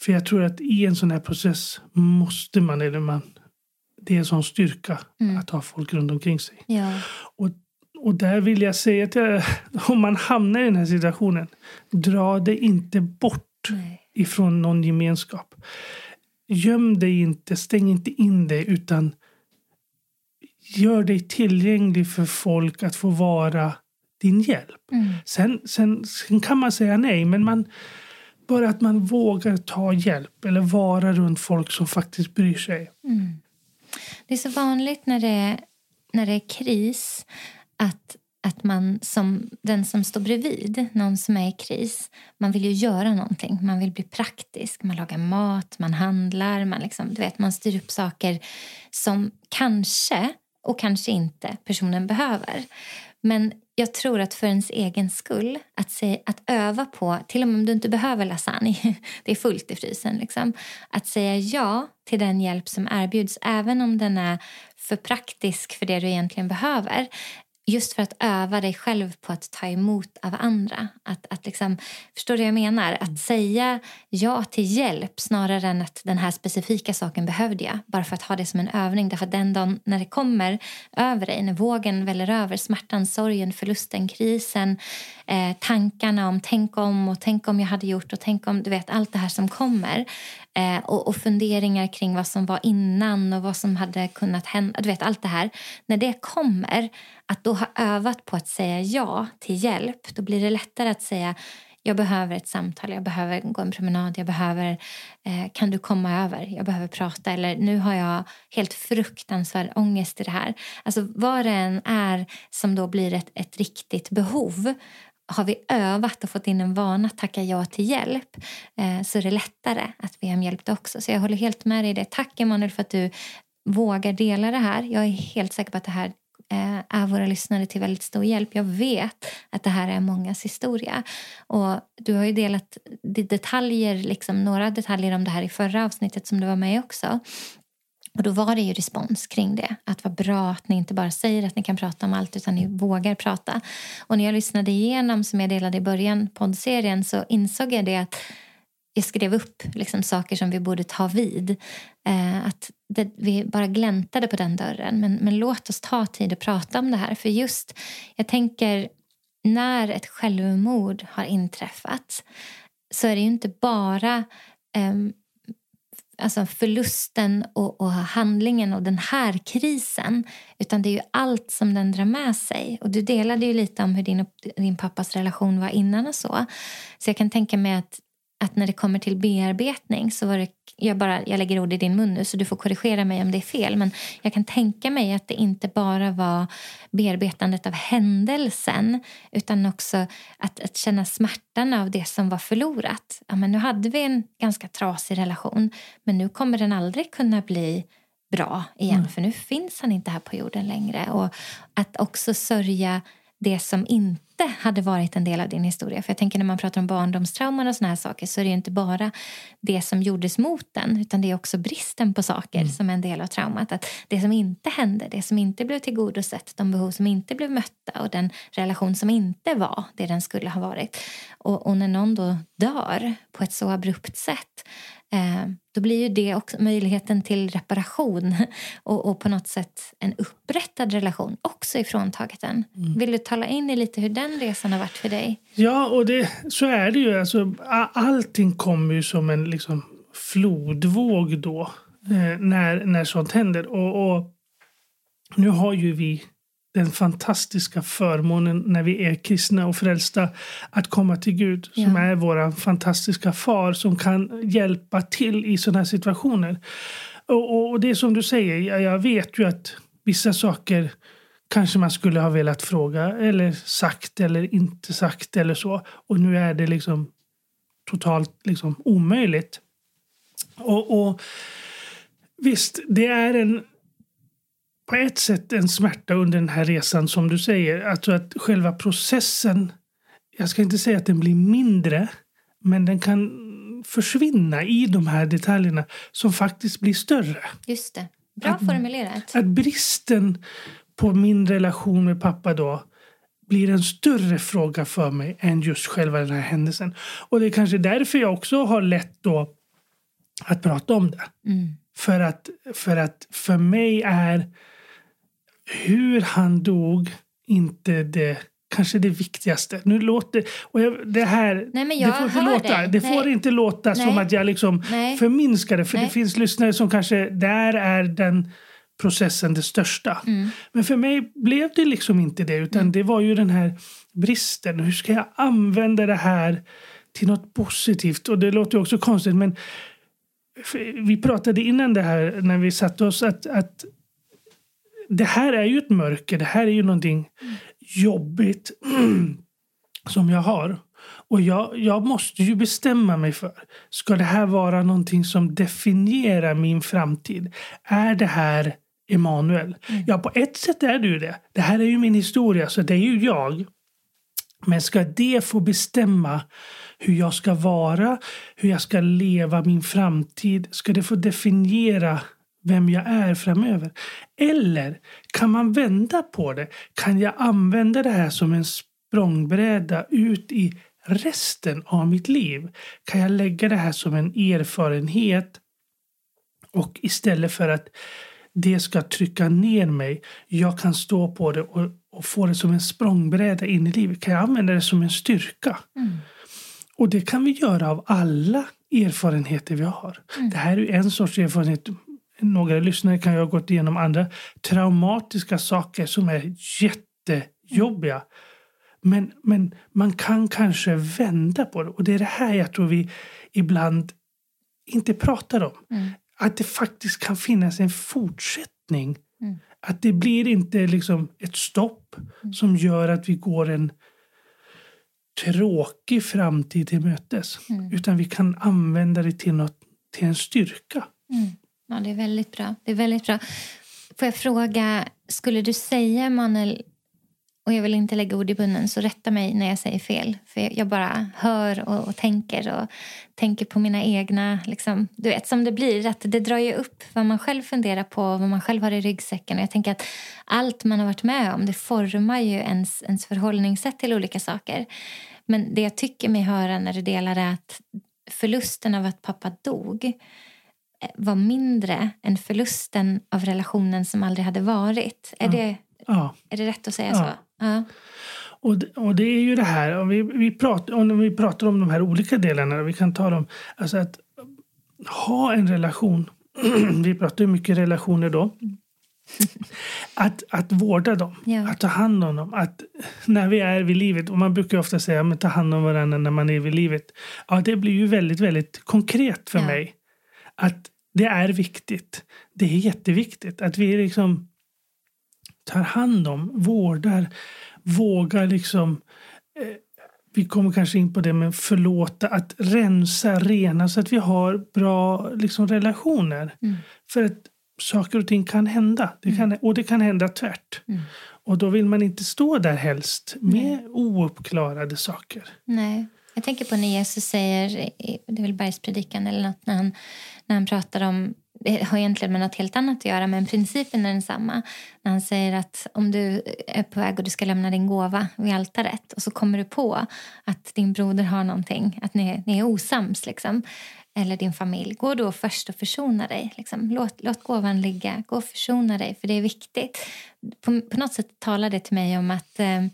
För jag tror att i en sån här process måste man, eller man, det är en sån styrka att ha folk runt omkring sig. ja. Och, och där vill jag säga att jag, om man hamnar i den här situationen, dra det inte bort Nej. Ifrån någon gemenskap. Göm dig inte, stäng inte in dig, utan gör dig tillgänglig för folk att få vara din hjälp. Mm. Sen, sen, sen kan man säga nej, men man, bara att man vågar ta hjälp eller vara runt folk som faktiskt bryr sig. Mm. Det är så vanligt när det är, när det är kris att, att man som den som står bredvid, någon som är i kris, man vill ju göra någonting. Man vill bli praktisk. Man lagar mat, man handlar, man, liksom, du vet, man styr upp saker som kanske och kanske inte personen behöver. Men jag tror att för ens egen skull, att, se, att öva på, till och med om du inte behöver lasagne, det är fullt i frysen, liksom, att säga ja till den hjälp som erbjuds, även om den är för praktisk för det du egentligen behöver. Just för att öva dig själv på att ta emot av andra. Att, att liksom, förstår du vad jag menar? Att säga ja till hjälp snarare än att den här specifika saken behövde jag. Bara för att ha det som en övning. Därför att den dagen när det kommer över dig, när vågen väller över, smärtan, sorgen, förlusten, krisen, eh, tankarna om tänk om och tänk om jag hade gjort och tänk om, du vet allt det här som kommer. Eh, och, och funderingar kring vad som var innan och vad som hade kunnat hända. Du vet allt det här. När det kommer, att då ha övat på att säga ja till hjälp, då blir det lättare att säga jag behöver ett samtal, jag behöver gå en promenad, jag behöver, eh, kan du komma över, jag behöver prata eller nu har jag helt fruktansvärd ångest i det här. Alltså vad det än är som då blir ett, ett riktigt behov har vi övat och fått in en vana att tacka ja till hjälp eh, så är det lättare att be om hjälp då också. Så jag håller helt med dig i det. Tack Emanuel för att du vågar dela det här. Jag är helt säker på att det här eh, är våra lyssnare till väldigt stor hjälp. Jag vet att det här är mångas historia. Och du har ju delat detaljer, liksom, några detaljer om det här i förra avsnittet som du var med i också. Och då var det ju respons kring det. Att vad bra att ni inte bara säger att ni kan prata om allt utan ni vågar prata. Och när jag lyssnade igenom, som jag delade i början, poddserien så insåg jag det att jag skrev upp liksom, saker som vi borde ta vid. Eh, att det, vi bara gläntade på den dörren. Men, men låt oss ta tid och prata om det här. För just, jag tänker, när ett självmord har inträffat så är det ju inte bara eh, alltså förlusten och, och handlingen och den här krisen. Utan det är ju allt som den drar med sig. Och du delade ju lite om hur din, och din pappas relation var innan och så. Så jag kan tänka mig att, att när det kommer till bearbetning så var det, jag, bara, jag lägger ord i din mun nu så du får korrigera mig om det är fel. Men jag kan tänka mig att det inte bara var bearbetandet av händelsen utan också att, att känna smärtan av det som var förlorat. Ja, men nu hade vi en ganska trasig relation men nu kommer den aldrig kunna bli bra igen Mm. för nu finns han inte här på jorden längre. Och att också sörja det som inte hade varit en del av din historia. För jag tänker när man pratar om barndomstrauman och såna här saker så är det ju inte bara det som gjordes mot den utan det är också bristen på saker som är en del av traumat. Att det som inte hände, det som inte blev tillgodosett, de behov som inte blev mötta och den relation som inte var det den skulle ha varit. Och, och när någon då dör på ett så abrupt sätt då blir ju det också möjligheten till reparation och, och på något sätt en upprättad relation också ifråntaget en. Vill du tala in i lite hur den resan har varit för dig? Ja, och det, så är det ju. Alltså, allting kommer ju som en liksom, flodvåg då eh, när, när sånt händer. Och, och nu har ju vi den fantastiska förmånen när vi är kristna och frälsta att komma till Gud som Ja. är vår fantastiska far som kan hjälpa till i sådana här situationer. Och, och, och det är som du säger, jag, jag vet ju att vissa saker kanske man skulle ha velat fråga eller sagt eller inte sagt eller så. Och nu är det liksom totalt liksom omöjligt. Och, och visst, det är en på ett sätt en smärta under den här resan som du säger. Alltså att själva processen, jag ska inte säga att den blir mindre, men den kan försvinna i de här detaljerna som faktiskt blir större. Just det. Bra Att- formulerat. Att bristen på min relation med pappa då blir en större fråga för mig än just själva den här händelsen. Och det är kanske därför jag också har lätt då att prata om det. Mm. För att, för att för mig är hur han dog inte det kanske det viktigaste. Nu låter och jag, det här Nej, det får inte låta, dig. det får Nej. inte låta som Nej. att jag liksom förminskar det. För det finns lyssnare som kanske där är den processen det största. Mm. Men för mig blev det liksom inte det utan det var ju den här bristen. Hur ska jag använda det här till något positivt? Och det låter ju också konstigt men vi pratade innan det här när vi satte oss att, att det här är ju ett mörker. Det här är ju någonting jobbigt som jag har. Och jag, jag måste ju bestämma mig för. Ska det här vara någonting som definierar min framtid? Är det här Emanuel? Ja, på ett sätt är det ju det. Det här är ju min historia, så det är ju jag. Men ska det få bestämma hur jag ska vara, hur jag ska leva min framtid? Ska det få definiera vem jag är framöver? Eller kan man vända på det? Kan jag använda det här som en språngbräda ut i resten av mitt liv? Kan jag lägga det här som en erfarenhet och istället för att det ska trycka ner mig, jag kan stå på det och, och få det som en språngbräda in i livet. Kan jag använda det som en styrka? Mm. Och det kan vi göra av alla erfarenheter vi har. Det här är ju en sorts erfarenhet. Några lyssnare kan ju ha gått igenom andra traumatiska saker som är jättejobbiga. Men, men man kan kanske vända på det. Och det är det här jag tror vi ibland inte pratar om. Mm. Att det faktiskt kan finnas en fortsättning. Mm. Att det blir inte liksom ett stopp som gör att vi går en tråkig framtid till mötes. Mm. Utan vi kan använda det till, något, till en styrka. Ja, det är väldigt bra. Det är väldigt bra. Får jag fråga, skulle du säga, Emanuel, och jag vill inte lägga ord i munnen, så rätta mig när jag säger fel. För jag- bara hör och, och tänker och tänker på mina egna... Liksom, du vet, som det blir, att det drar ju upp vad man själv funderar på, vad man själv har i ryggsäcken. Och jag tänker att allt man har varit med om, det formar ju ens, ens förhållningssätt till olika saker. Men det jag tycker mig höra när du delar är att förlusten av att pappa dog var mindre än förlusten av relationen som aldrig hade varit. Är, Ja. det, Ja. är det rätt att säga så? Ja. Och, det- och det är ju det här, om vi, vi, pratar, om vi pratar om de här olika delarna, vi kan ta dem, alltså att ha en relation, vi pratar ju mycket relationer då, att, att vårda dem, Ja. att ta hand om dem, att när vi är vid livet, och man brukar ju ofta säga men ta hand om varandra när man är vid livet, ja det blir ju väldigt, väldigt konkret för Ja. mig. Att det är viktigt, det är jätteviktigt att vi liksom tar hand om, vårdar, vågar liksom eh, vi kommer kanske in på det med förlåta, att rensa, rena så att vi har bra liksom, relationer. Mm. För att saker och ting kan hända. Det kan, Och det kan hända tvärt. Mm. Och då vill man inte stå där helst med ouppklarade saker. Nej. Jag tänker på när Jesus säger, det är väl bergspredikan eller något, när han, när han pratar om, det har egentligen med något helt annat att göra men principen är densamma. När han säger att om du är på väg och du ska lämna din gåva vid altaret och så kommer du på att din broder har någonting, att ni, ni är osams liksom, eller din familj, gå då först och försona dig. Liksom. Låt, låt gåvan ligga, gå och försona dig för det är viktigt. På, på något sätt talar det till mig om att eh,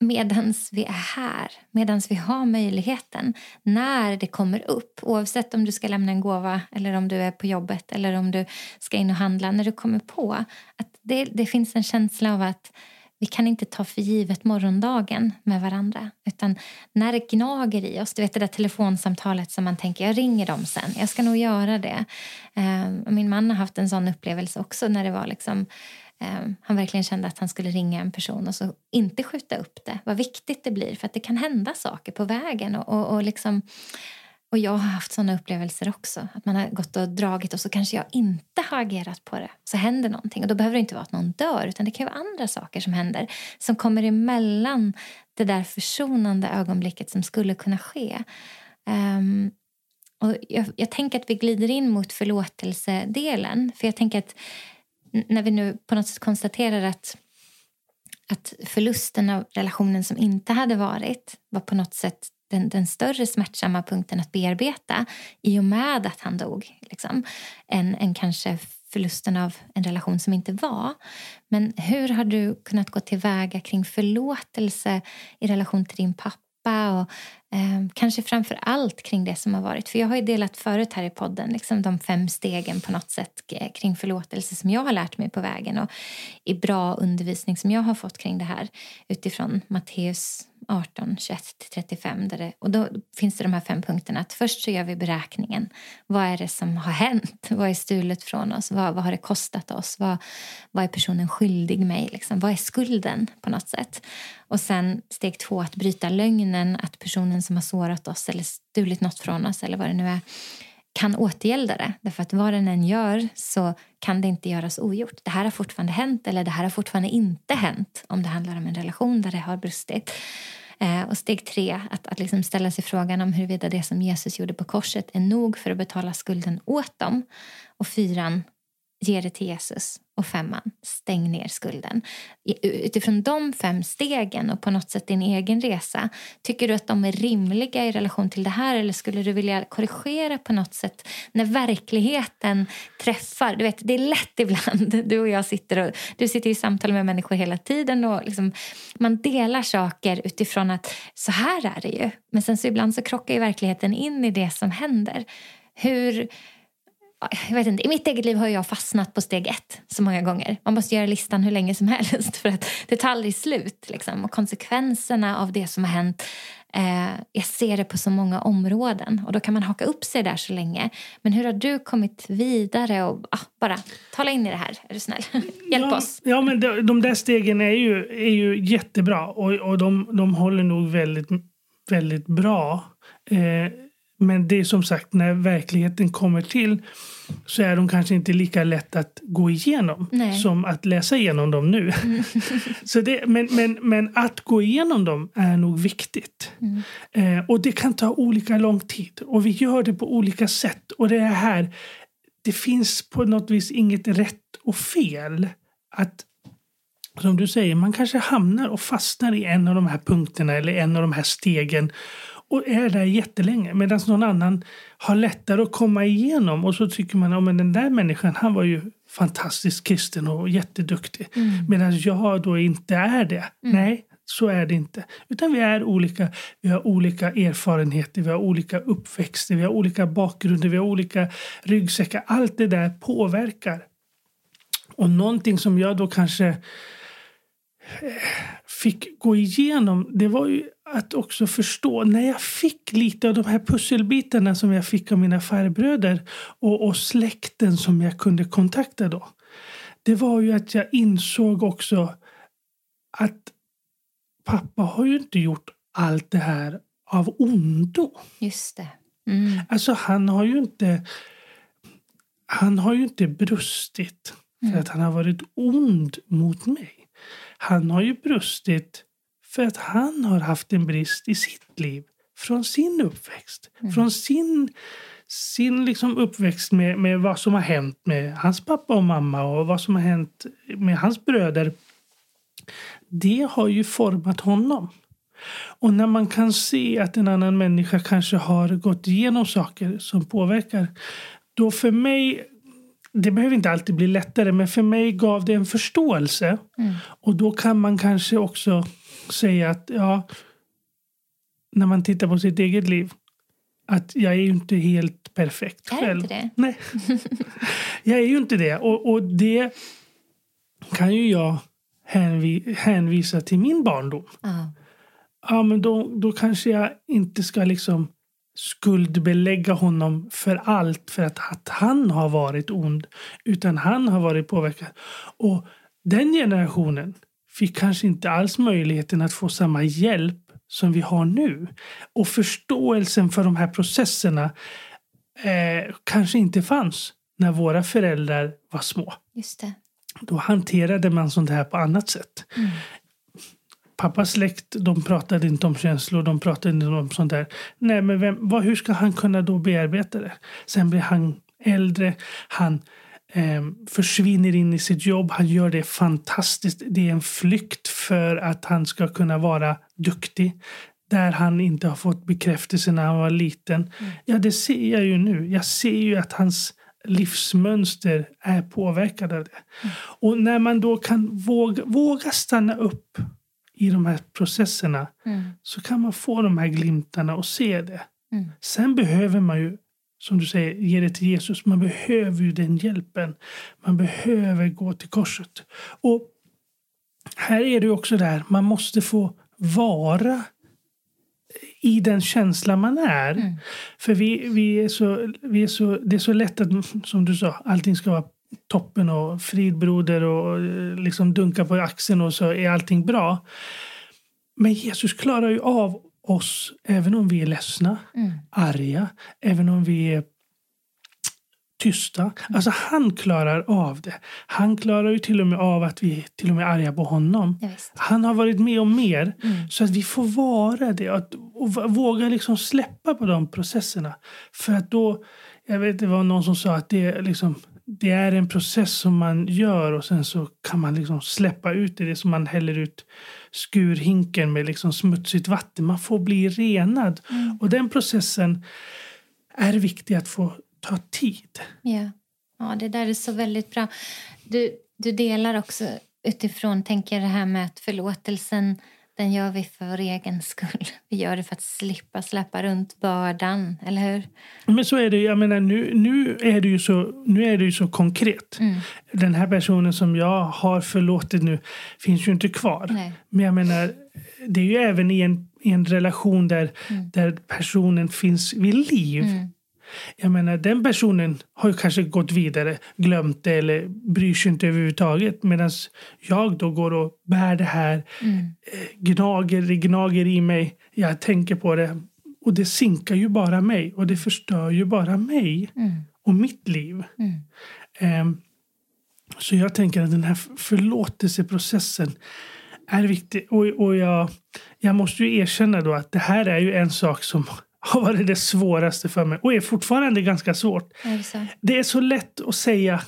medans vi är här, medans vi har möjligheten, när det kommer upp, oavsett om du ska lämna en gåva eller om du är på jobbet eller om du ska in och handla, när du kommer på att det, det finns en känsla av att vi kan inte ta för givet morgondagen med varandra. Utan när det gnager i oss, du vet det där telefonsamtalet som man tänker jag ringer dem sen, jag ska nog göra det. Eh, min man har haft en sån upplevelse också när det var liksom Ehm, han verkligen kände att han skulle ringa en person och så inte skjuta upp det. Vad viktigt det blir för att det kan hända saker på vägen och, och, och liksom och jag har haft såna upplevelser också. Att man har gått och dragit och så kanske jag inte har agerat på det. Så händer någonting. Och då behöver det inte vara att någon dör utan det kan vara andra saker som händer. Som kommer emellan det där försonande ögonblicket som skulle kunna ske. Um, och jag, jag, tänker att vi glider in mot förlåtelsedelen. För jag tänker att när vi nu på något sätt konstaterar att att förlusten av relationen som inte hade varit var på något sätt den, den större smärtsamma punkten att bearbeta i och med att han dog. Liksom, än, än kanske förlusten av en relation som inte var. Men hur har du kunnat gå tillväga kring förlåtelse i relation till din pappa och Ehm, kanske framför allt kring det som har varit? För Jag har ju delat förut här i podden liksom de fem stegen på något sätt eh, kring förlåtelse som jag har lärt mig på vägen och i bra undervisning som jag har fått kring det här utifrån Matteus 18, 21 35. Där det, och då finns det de här fem punkterna. Att först så gör vi beräkningen. Vad är det som har hänt? Vad är stulet från oss? Vad, vad har det kostat oss? Vad, vad är personen skyldig mig? Liksom? Vad är skulden på något sätt? Och sen steg två, att bryta lögnen att personen som har sårat oss eller stulit något från oss eller vad det nu är kan återgälda det. Därför att vad den än gör så kan det inte göras ogjort. Det här har fortfarande hänt eller det här har fortfarande inte hänt om det handlar om en relation där det har brustit. Eh, och steg tre, att, att liksom ställa sig frågan om huruvida det som Jesus gjorde på korset är nog för att betala skulden åt dem. Och fyran, ge det till Jesus. Och femman, stäng ner skulden. Utifrån de fem stegen och på något sätt din egen resa, tycker du att de är rimliga i relation till det här eller skulle du vilja korrigera på något sätt när verkligheten träffar? Du vet, det är lätt ibland. Du och jag sitter och du sitter i samtal med människor hela tiden och liksom, man delar saker utifrån att så här är det ju. Men sen så ibland så krockar ju verkligheten in i det som händer. Hur jag vet inte, I mitt eget liv har jag fastnat på steg ett så många gånger. Man måste göra listan hur länge som helst för att det tar aldrig slut. Liksom. Och konsekvenserna av det som har hänt eh, jag ser det på så många områden och då kan man haka upp sig där så länge. Men hur har du kommit vidare? och ah, Bara tala in i det här, är du snäll. Hjälp ja, oss. Ja, men de, de där stegen är ju, är ju jättebra och, och de, de håller nog väldigt, väldigt bra. Eh, men det är som sagt, när verkligheten kommer till så är de kanske inte lika lätt att gå igenom Nej. som att läsa igenom dem nu. Mm. så det, men, men, men att gå igenom dem är nog viktigt. Mm. Eh, och det kan ta olika lång tid och vi gör det på olika sätt. Och det är här, det finns på något vis inget rätt och fel. Att som du säger, man kanske hamnar och fastnar i en av de här punkterna eller en av de här stegen och är där jättelänge. Medan någon annan har lättare att komma igenom. Och så tycker man att ja, den där människan han var ju fantastiskt kristen och jätteduktig. Mm. Medan jag då inte är det. Mm. Nej, så är det inte. Utan vi är olika. Vi har olika erfarenheter, vi har olika uppväxter, vi har olika bakgrunder, vi har olika ryggsäckar. Allt det där påverkar. Och någonting som jag då kanske eh, fick gå igenom, det var ju att också förstå, när jag fick lite av de här pusselbitarna som jag fick av mina farbröder och, och släkten som jag kunde kontakta då. Det var ju att jag insåg också att pappa har ju inte gjort allt det här av ondo. Just det. Mm. Alltså han har ju inte han har ju inte brustit för mm. att han har varit ond mot mig. Han har ju brustit för att han har haft en brist i sitt liv från sin uppväxt. Mm. Från sin, sin liksom uppväxt med, med vad som har hänt med hans pappa och mamma och vad som har hänt med hans bröder. Det har ju format honom. Och när man kan se att en annan människa kanske har gått igenom saker som påverkar. Då för mig, det behöver inte alltid bli lättare, men för mig gav det en förståelse. Mm. Och då kan man kanske också säga att ja, när man tittar på sitt eget liv att jag är ju inte helt perfekt är själv. Inte det? Nej, jag är ju inte det. Och, och det kan ju jag hänvi hänvisa till min barndom. Ja. Ja, men då, då kanske jag inte ska liksom skuldbelägga honom för allt för att, att han har varit ond. Utan han har varit påverkad. Och den generationen fick kanske inte alls möjligheten att få samma hjälp som vi har nu. Och förståelsen för de här processerna eh, kanske inte fanns när våra föräldrar var små. Just det. Då hanterade man sånt här på annat sätt. Mm. Pappas släkt de pratade inte om känslor, de pratade inte om sånt där. Nej, men vem, vad, hur ska han kunna då bearbeta det? Sen blir han äldre, han försvinner in i sitt jobb, han gör det fantastiskt. Det är en flykt för att han ska kunna vara duktig. Där han inte har fått bekräftelse när han var liten. Mm. Ja, det ser jag ju nu. Jag ser ju att hans livsmönster är påverkad av det. Mm. Och när man då kan våga, våga stanna upp i de här processerna Mm. så kan man få de här glimtarna och se det. Mm. Sen behöver man ju, som du säger, ge det till Jesus. Man behöver ju den hjälpen. Man behöver gå till korset. Och här är det också där, man måste få vara i den känsla man är. Mm. För vi, vi är så, vi är så, det är så lätt att, som du sa, allting ska vara toppen och fridbroder och eh, liksom dunka på axeln och så är allting bra. Men Jesus klarar ju av oss även om vi är ledsna, Mm. arga, även om vi är tysta. Alltså han klarar av det. Han klarar ju till och med av att vi till och med är arga på honom. Ja. Han har varit med om mer. Mm. Så att vi får vara det att, och våga liksom släppa på de processerna. För att då, jag vet det var någon som sa att det, är liksom, det är en process som man gör och sen så kan man liksom släppa ut det. Det är som man häller ut skurhinken med liksom smutsigt vatten. Man får bli renad. Mm. Och den processen är viktig att få ta tid. Ja. ja, det där är så väldigt bra. Du, du delar också utifrån, tänker det här med att förlåtelsen den gör vi för egen skull. Vi gör det för att slippa släppa runt bördan, eller hur? Men så är det. Jag menar, nu, nu, är det ju så, nu är det ju så konkret. Mm. Den här personen som jag har förlåtit nu finns ju inte kvar. Nej. Men jag menar, det är ju även i en, i en relation där, Mm. där personen finns vid liv. Mm. Jag menar, den personen har ju kanske gått vidare, glömt det eller bryr sig inte överhuvudtaget. Medan jag då går och bär det här, Mm. eh, gnager, det gnager i mig. Jag tänker på det. Och det sinkar ju bara mig och det förstör ju bara mig Mm. och mitt liv. Mm. Ehm, Så jag tänker att den här förlåtelseprocessen är viktig. Och, och jag, jag måste ju erkänna då att det här är ju en sak som har varit det svåraste för mig och är fortfarande ganska svårt. Är det så? Det är så lätt att säga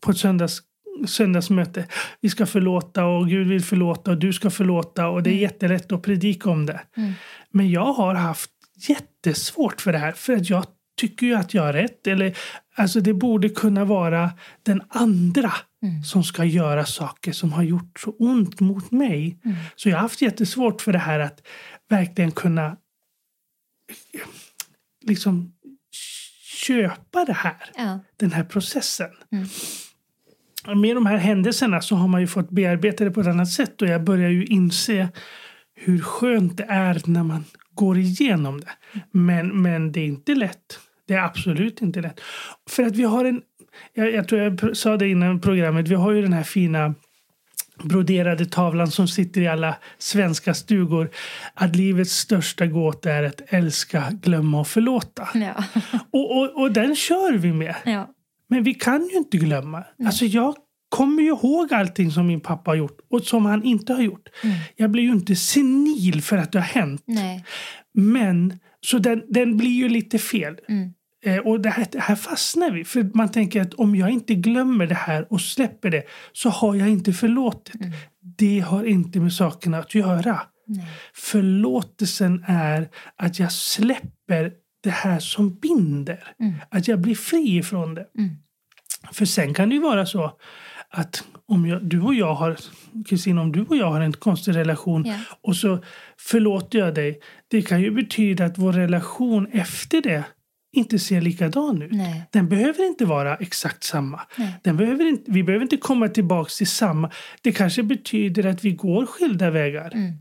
på ett söndags, söndagsmöte vi ska förlåta och Gud vill förlåta och du ska förlåta och det är Mm. jättelätt att predika om det. Mm. Men jag har haft jättesvårt för det här för att jag tycker ju att jag har rätt. Eller, alltså det borde kunna vara den andra Mm. som ska göra saker som har gjort så ont mot mig. Mm. Så jag har haft jättesvårt för det här att verkligen kunna liksom köpa det här, Ja. den här processen. Mm. Med de här händelserna så har man ju fått bearbeta det på ett annat sätt och jag börjar ju inse hur skönt det är när man går igenom det. Men, men det är inte lätt. Det är absolut inte lätt. För att vi har en, jag, jag tror jag sa det innan programmet, vi har ju den här fina broderade tavlan som sitter i alla svenska stugor. Att livets största gåta är att älska, glömma och förlåta. Ja. Och, och, och den kör vi med. ja. Men vi kan ju inte glömma. Alltså jag kommer ju ihåg allting som min pappa har gjort och som han inte har gjort. Mm. Jag blir ju inte senil för att det har hänt. Nej. Men, så den, den blir ju lite fel. Mm. Eh, och det här, det här fastnar vi. För man tänker att om jag inte glömmer det här och släpper det så har jag inte förlåtit. Mm. Det har inte med sakerna att göra. Nej. Förlåtelsen är att jag släpper det här som binder. Mm. Att jag blir fri ifrån det. Mm. För sen kan det ju vara så att om jag, du och jag har, Kristina, om du och jag har en konstig relation Ja. och så förlåter jag dig. Det kan ju betyda att vår relation efter det inte ser likadan ut. Nej. Den behöver inte vara exakt samma. Nej. Den behöver inte, vi behöver inte komma tillbaka till samma. Det kanske betyder att vi går skilda vägar. Mm.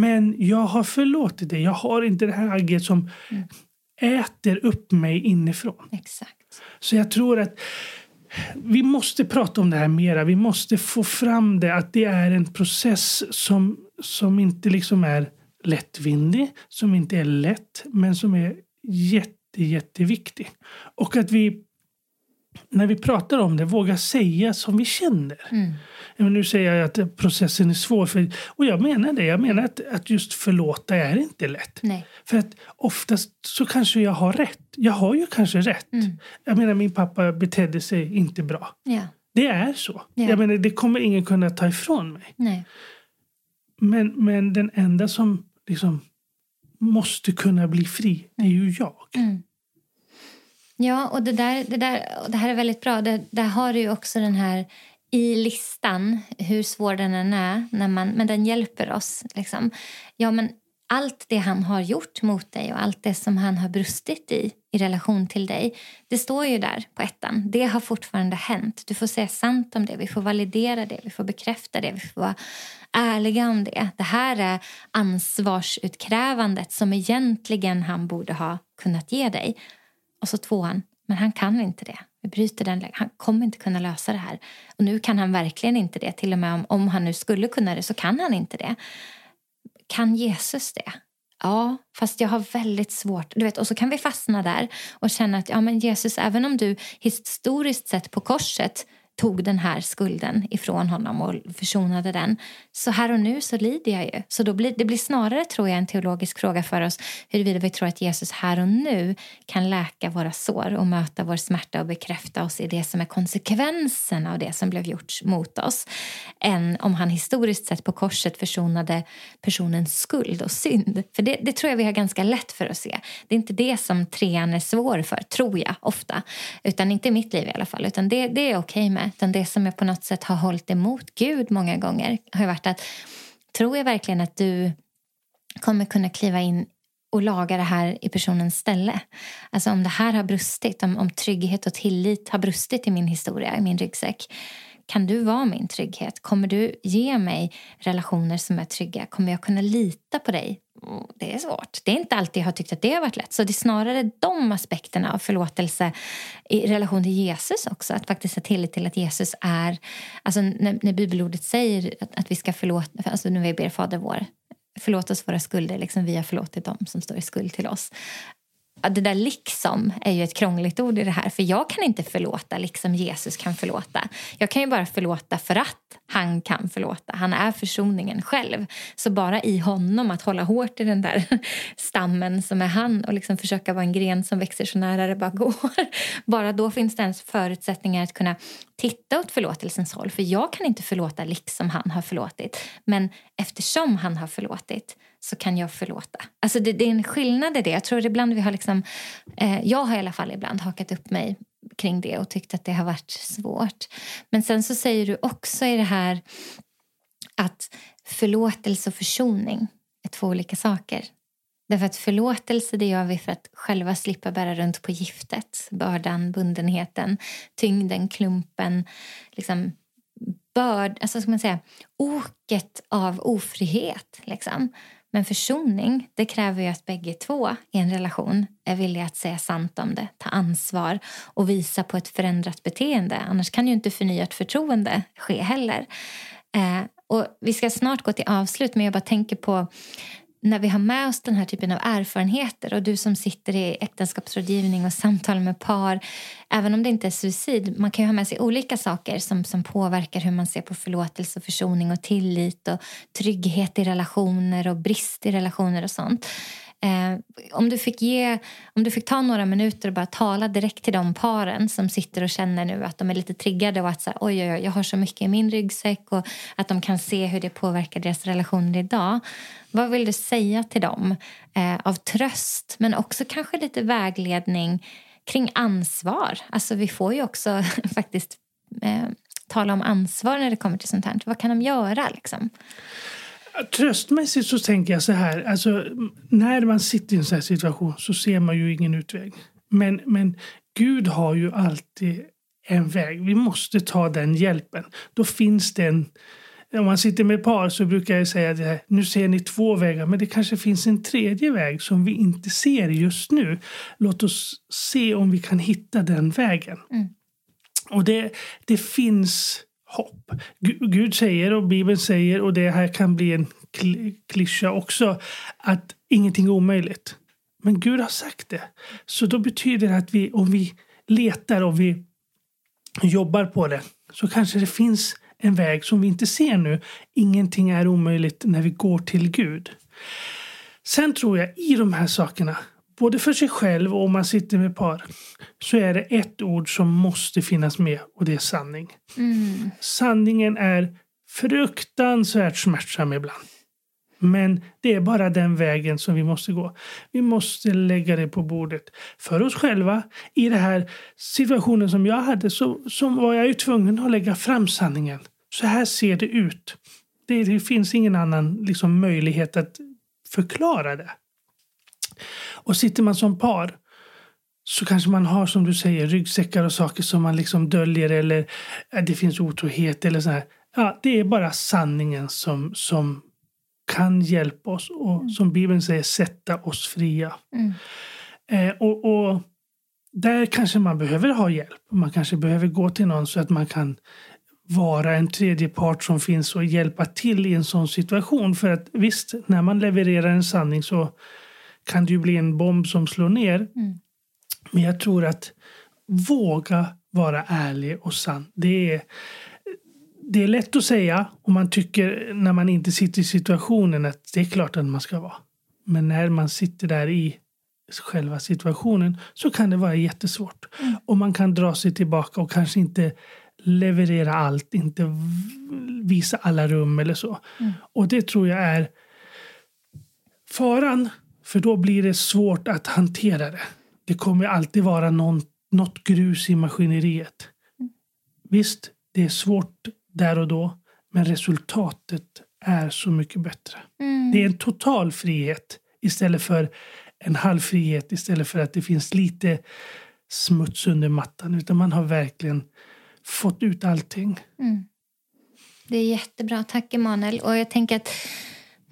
Men jag har förlåtit dig. Jag har inte det här agget som Mm. äter upp mig inifrån. Exakt. Så jag tror att vi måste prata om det här mera. Vi måste få fram det att det är en process som, som inte liksom är lättvindig, som inte är lätt, men som är jätte, jätteviktig. Och att vi, när vi pratar om det, vågar säga som vi känner. Mm. Nu säger jag att processen är svår. För, och jag menar det. Jag menar att, att just förlåta är inte lätt. Nej. För att oftast så kanske jag har rätt. Jag har ju kanske rätt. Mm. Jag menar min pappa betedde sig inte bra. Ja. Det är så. Ja. Jag menar, det kommer ingen kunna ta ifrån mig. Nej. Men, men den enda som liksom måste kunna bli fri, det är ju jag. Mm. Ja, och det, där, det, där, och det här är väldigt bra. Det, där har du också den här i listan, hur svår den än är, när man, men den hjälper oss. Liksom. Ja, men allt det han har gjort mot dig och allt det som han har brustit i i relation till dig, det står ju där på ettan. Det har fortfarande hänt. Du får säga sant om det, vi får validera det, vi får bekräfta det, vi får vara ärliga om det. Det här är ansvarsutkrävandet som egentligen han borde ha kunnat ge dig. Och så tvåan, men han kan inte det. Vi bryter den, han kommer inte kunna lösa det här. Och nu kan han verkligen inte det. Till och med om, om han nu skulle kunna det så kan han inte det. Kan Jesus det? Ja, fast jag har väldigt svårt. Du vet, och så kan vi fastna där och känna att ja, men Jesus, även om du historiskt sett på korset tog den här skulden ifrån honom och försonade den. Så här och nu så lider jag ju. Så då blir, det blir snarare tror jag en teologisk fråga för oss huruvida vi tror att Jesus här och nu kan läka våra sår och möta vår smärta och bekräfta oss i det som är konsekvensen av det som blev gjort mot oss. Än om han historiskt sett på korset försonade personens skuld och synd. För det, det tror jag vi har ganska lätt för att se. Det är inte det som trean är svår för, tror jag ofta. Utan inte i mitt liv i alla fall. Utan det, det är jag okej med. Utan det som jag på något sätt har hållit emot Gud många gånger har varit att tror jag verkligen att du kommer kunna kliva in och laga det här i personens ställe. Alltså om det här har brustit, om, om trygghet och tillit har brustit i min historia, i min ryggsäck. Kan du vara min trygghet? Kommer du ge mig relationer som är trygga? Kommer jag kunna lita på dig? Mm, det är svårt. Det är inte alltid jag har tyckt att det har varit lätt. Så det är snarare de aspekterna av förlåtelse i relation till Jesus också. Att faktiskt ha tillit till att Jesus är... Alltså när, när bibelordet säger att, att vi ska förlåta... Alltså när vi ber Fader vår. Förlåt oss våra skulder, liksom vi har förlåtit dem som står i skuld till oss. Det där liksom är ju ett krångligt ord i det här. För jag kan inte förlåta liksom Jesus kan förlåta. Jag kan ju bara förlåta för att han kan förlåta. Han är försoningen själv. Så bara i honom att hålla hårt i den där stammen som är han och liksom försöka vara en gren som växer så nära det bara går. Bara då finns det ens förutsättningar att kunna titta åt förlåtelsens håll. För jag kan inte förlåta liksom han har förlåtit. Men eftersom han har förlåtit så kan jag förlåta. Alltså det, det är en skillnad i det. Jag tror ibland vi har liksom, eh, jag har i alla fall ibland hakat upp mig kring det och tyckt att det har varit svårt. Men sen så säger du också i det här att förlåtelse och försoning är två olika saker. Därför att förlåtelse det gör vi för att själva slippa bära runt på giftet. Bördan, bundenheten, tyngden, klumpen. Liksom börd, alltså ska man säga, oket av ofrihet. Liksom. Men försoning det kräver ju att bägge två i en relation är villiga att säga sant om det, ta ansvar och visa på ett förändrat beteende. Annars kan ju inte förnyat förtroende ske heller. Eh, och vi ska snart gå till avslut men jag bara tänker på när vi har med oss den här typen av erfarenheter och du som sitter i äktenskapsrådgivning och samtal med par, även om det inte är suicid, man kan ju ha med sig olika saker som, som påverkar hur man ser på förlåtelse, och försoning och tillit och trygghet i relationer och brist i relationer och sånt. Eh, om, du fick ge, om du fick ta några minuter och bara tala direkt till de paren som sitter och känner nu att de är lite triggade och att så här, oj, oj, oj, jag har så mycket i min ryggsäck och att de kan se hur det påverkar deras relationer idag. Vad vill du säga till dem eh, av tröst men också kanske lite vägledning kring ansvar? Alltså vi får ju också faktiskt eh, tala om ansvar när det kommer till sånt här. Vad kan de göra liksom? Tröstmässigt så tänker jag så här. Alltså, när man sitter i en sån här situation så ser man ju ingen utväg. Men, men Gud har ju alltid en väg. Vi måste ta den hjälpen. Då finns det en... Om man sitter med par så brukar jag säga att nu ser ni två vägar men det kanske finns en tredje väg som vi inte ser just nu. Låt oss se om vi kan hitta den vägen. Mm. Och det, det finns hopp. Gud säger och Bibeln säger och det här kan bli en klyscha också att ingenting är omöjligt. Men Gud har sagt det. Så då betyder det att vi, om vi letar och vi jobbar på det så kanske det finns en väg som vi inte ser nu. Ingenting är omöjligt när vi går till Gud. Sen tror jag i de här sakerna, både för sig själv och om man sitter med par, så är det ett ord som måste finnas med och det är sanning. Mm. Sanningen är fruktansvärt smärtsam ibland. Men det är bara den vägen som vi måste gå. Vi måste lägga det på bordet för oss själva. I den här situationen som jag hade så, så var jag ju tvungen att lägga fram sanningen. Så här ser det ut. Det, det finns ingen annan liksom, möjlighet att förklara det. Och sitter man som par så kanske man har som du säger ryggsäckar och saker som man liksom döljer eller det finns otrohet eller så här. Ja, det är bara sanningen som, som kan hjälpa oss och mm. som Bibeln säger sätta oss fria. Mm. Eh, och, och, där kanske man behöver ha hjälp. Man kanske behöver gå till någon så att man kan vara en tredje part som finns och hjälpa till i en sån situation. För att visst, när man levererar en sanning så kan det ju bli en bomb som slår ner. Mm. Men jag tror att våga vara ärlig och sann. Det är, det är lätt att säga om man tycker när man inte sitter i situationen att det är klart att man ska vara. Men när man sitter där i själva situationen så kan det vara jättesvårt. Mm. Och man kan dra sig tillbaka och kanske inte leverera allt, inte visa alla rum eller så. Mm. Och det tror jag är faran, för då blir det svårt att hantera det. Det kommer alltid vara någon, något grus i maskineriet. Mm. Visst, det är svårt där och då. Men resultatet är så mycket bättre. Mm. Det är en total frihet istället för en halv frihet istället för att det finns lite smuts under mattan. Utan man har verkligen fått ut allting. Mm. Det är jättebra. Tack, Emanuel. Och jag tänker att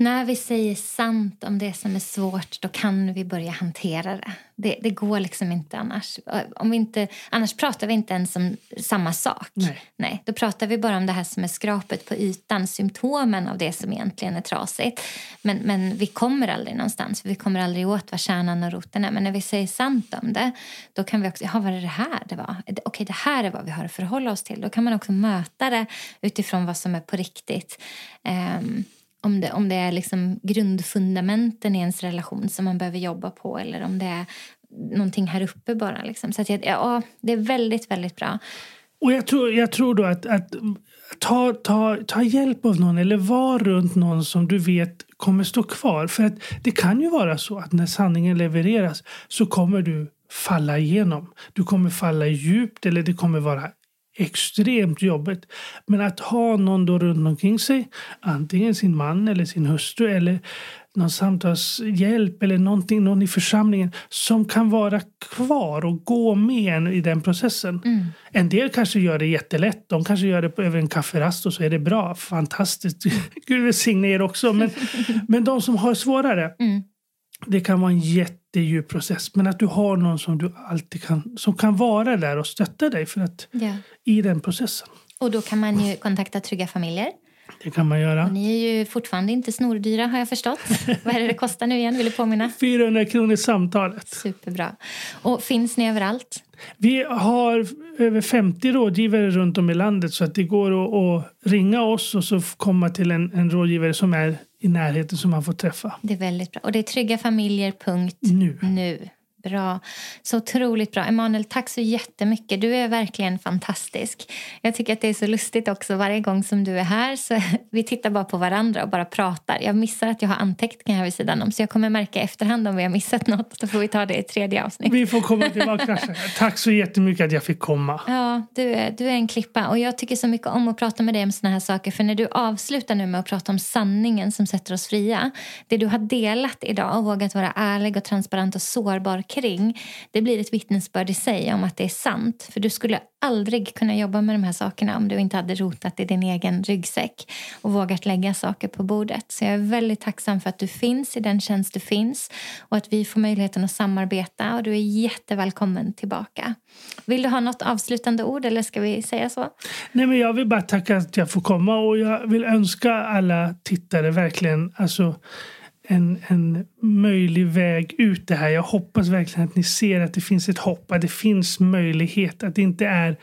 när vi säger sant om det som är svårt då kan vi börja hantera det. Det, det går liksom inte annars. Om vi inte, annars pratar vi inte ens om samma sak. Nej. Nej. Då pratar vi bara om det här som är skrapet på ytan, symptomen av det som egentligen är trasigt. Men, men vi kommer aldrig någonstans, vi kommer aldrig åt vad kärnan och roten är. Men när vi säger sant om det, då kan vi också, ja vad är det här det var? Okej, det här är vad vi har att förhålla oss till. Då kan man också möta det utifrån vad som är på riktigt. Um, om det, om det är liksom grundfundamenten i ens relation som man behöver jobba på eller om det är någonting här uppe bara. Liksom. Så att jag, ja, det är väldigt, väldigt bra. Och jag tror, jag tror då att, att ta, ta, ta hjälp av någon eller var runt någon som du vet kommer stå kvar. För att det kan ju vara så att när sanningen levereras så kommer du falla igenom. Du kommer falla djupt eller det kommer vara extremt jobbigt. Men att ha någon då runt omkring sig, antingen sin man eller sin hustru eller någon samtalshjälp eller någonting, någon i församlingen som kan vara kvar och gå med en i den processen. Mm. En del kanske gör det jättelätt. De kanske gör det över en kafferast och så är det bra. Fantastiskt. Gud välsigne er också. Men, men de som har svårare, mm. det kan vara en jätte jättedjup process. Men att du har någon som du alltid kan, som kan vara där och stötta dig för att, ja. i den processen. Och då kan man ju kontakta Trygga Familjer. Det kan man göra. Och ni är ju fortfarande inte snordyra har jag förstått. Vad är det det kostar nu igen? Vill du påminna? 400 kronor samtalet. Superbra. Och finns ni överallt? Vi har över 50 rådgivare runt om i landet så att det går att, att ringa oss och så komma till en, en rådgivare som är i närheten som man får träffa. Det är väldigt bra. Och det är tryggafamiljer.nu. Nu. Bra. Så otroligt bra. Emanuel, tack så jättemycket. Du är verkligen fantastisk. Jag tycker att det är så lustigt också varje gång som du är här. Så vi tittar bara på varandra och bara pratar. Jag missar att jag har anteckningar vid sidan om. Så jag kommer märka efterhand om vi har missat något. Så får vi ta det i tredje avsnitt. Vi får komma tillbaka. tack så jättemycket att jag fick komma. Ja, du är, du är en klippa. Och jag tycker så mycket om att prata med dig om såna här saker. För när du avslutar nu med att prata om sanningen som sätter oss fria. Det du har delat idag och vågat vara ärlig och transparent och sårbar omkring det blir ett vittnesbörd i sig om att det är sant. För du skulle aldrig kunna jobba med de här sakerna om du inte hade rotat i din egen ryggsäck och vågat lägga saker på bordet. Så jag är väldigt tacksam för att du finns i den tjänst du finns och att vi får möjligheten att samarbeta och du är jättevälkommen tillbaka. Vill du ha något avslutande ord eller ska vi säga så? Nej, men jag vill bara tacka att jag får komma och jag vill önska alla tittare verkligen alltså, en, en möjlig väg ut det här. Jag hoppas verkligen att ni ser att det finns ett hopp, att det finns möjlighet, att det inte är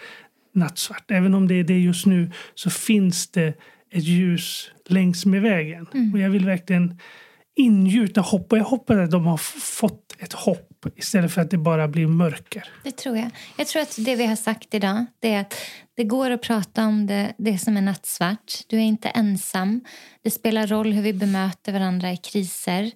nattsvart. Även om det är det just nu så finns det ett ljus längs med vägen. Mm. Och jag vill verkligen ingjuta hopp och jag hoppas att de har fått ett hopp istället för att det bara blir mörker. Det tror jag. Jag tror att det vi har sagt idag det är att det går att prata om det, det som är nattsvart. Du är inte ensam. Det spelar roll hur vi bemöter varandra i kriser.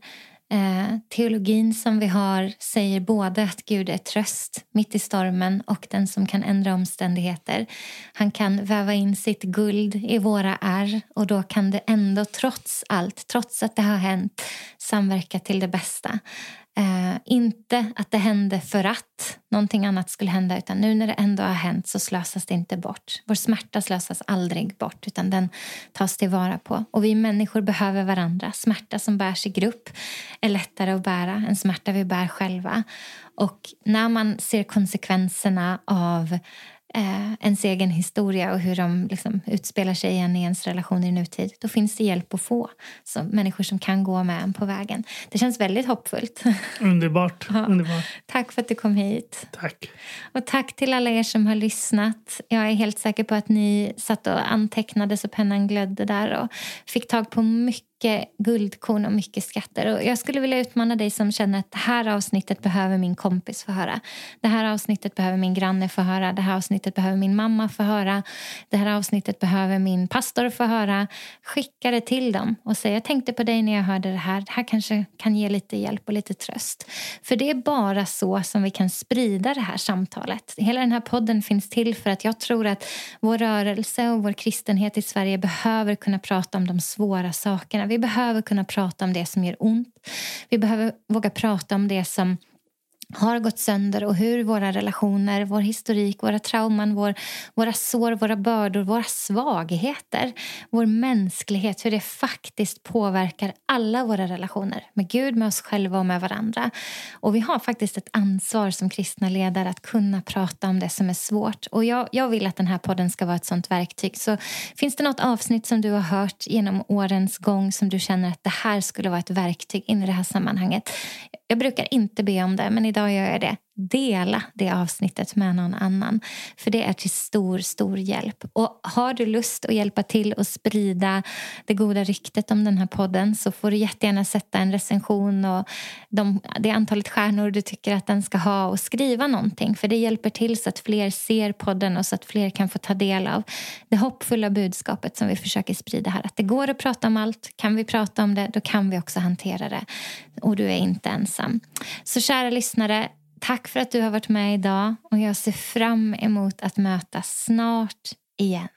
Eh, teologin som vi har säger både att Gud är tröst mitt i stormen och den som kan ändra omständigheter. Han kan väva in sitt guld i våra ärr och då kan det ändå trots allt, trots att det har hänt, samverka till det bästa. Eh, inte att det hände för att någonting annat skulle hända utan nu när det ändå har hänt så slösas det inte bort. Vår smärta slösas aldrig bort utan den tas tillvara på. Och vi människor behöver varandra. Smärta som bärs i grupp är lättare att bära än smärta vi bär själva. Och när man ser konsekvenserna av eh, ens egen historia och hur de liksom utspelar sig igen i ens relationer i nutid, då finns det hjälp att få. Så människor som kan gå med en på vägen. Det känns väldigt hoppfullt. Underbart. ja. Underbart. Tack för att du kom hit. Tack. Och tack till alla er som har lyssnat. Jag är helt säker på att ni satt och antecknade så pennan glödde där och fick tag på mycket mycket guldkorn och mycket skatter. Och jag skulle vilja utmana dig som känner att det här avsnittet behöver min kompis få höra. Det här avsnittet behöver min granne få höra. Det här avsnittet behöver min mamma få höra. Det här avsnittet behöver min pastor få höra. Skicka det till dem och säg jag tänkte på dig när jag hörde det här. Det här kanske kan ge lite hjälp och lite tröst. För det är bara så som vi kan sprida det här samtalet. Hela den här podden finns till för att jag tror att vår rörelse och vår kristenhet i Sverige behöver kunna prata om de svåra sakerna. Vi behöver kunna prata om det som gör ont. Vi behöver våga prata om det som har gått sönder och hur våra relationer, vår historik, våra trauman, vår, våra sår, våra bördor, våra svagheter, vår mänsklighet, hur det faktiskt påverkar alla våra relationer med Gud, med oss själva och med varandra. Och vi har faktiskt ett ansvar som kristna ledare att kunna prata om det som är svårt. Och jag, jag vill att den här podden ska vara ett sånt verktyg. Så finns det något avsnitt som du har hört genom årens gång som du känner att det här skulle vara ett verktyg in i det här sammanhanget? Jag brukar inte be om det, men idag gör jag det dela det avsnittet med någon annan. För det är till stor, stor hjälp. Och har du lust att hjälpa till att sprida det goda ryktet om den här podden så får du jättegärna sätta en recension och de, det antalet stjärnor du tycker att den ska ha och skriva någonting. För det hjälper till så att fler ser podden och så att fler kan få ta del av det hoppfulla budskapet som vi försöker sprida här. Att det går att prata om allt. Kan vi prata om det, då kan vi också hantera det. Och du är inte ensam. Så kära lyssnare, Tack för att du har varit med idag och jag ser fram emot att mötas snart igen.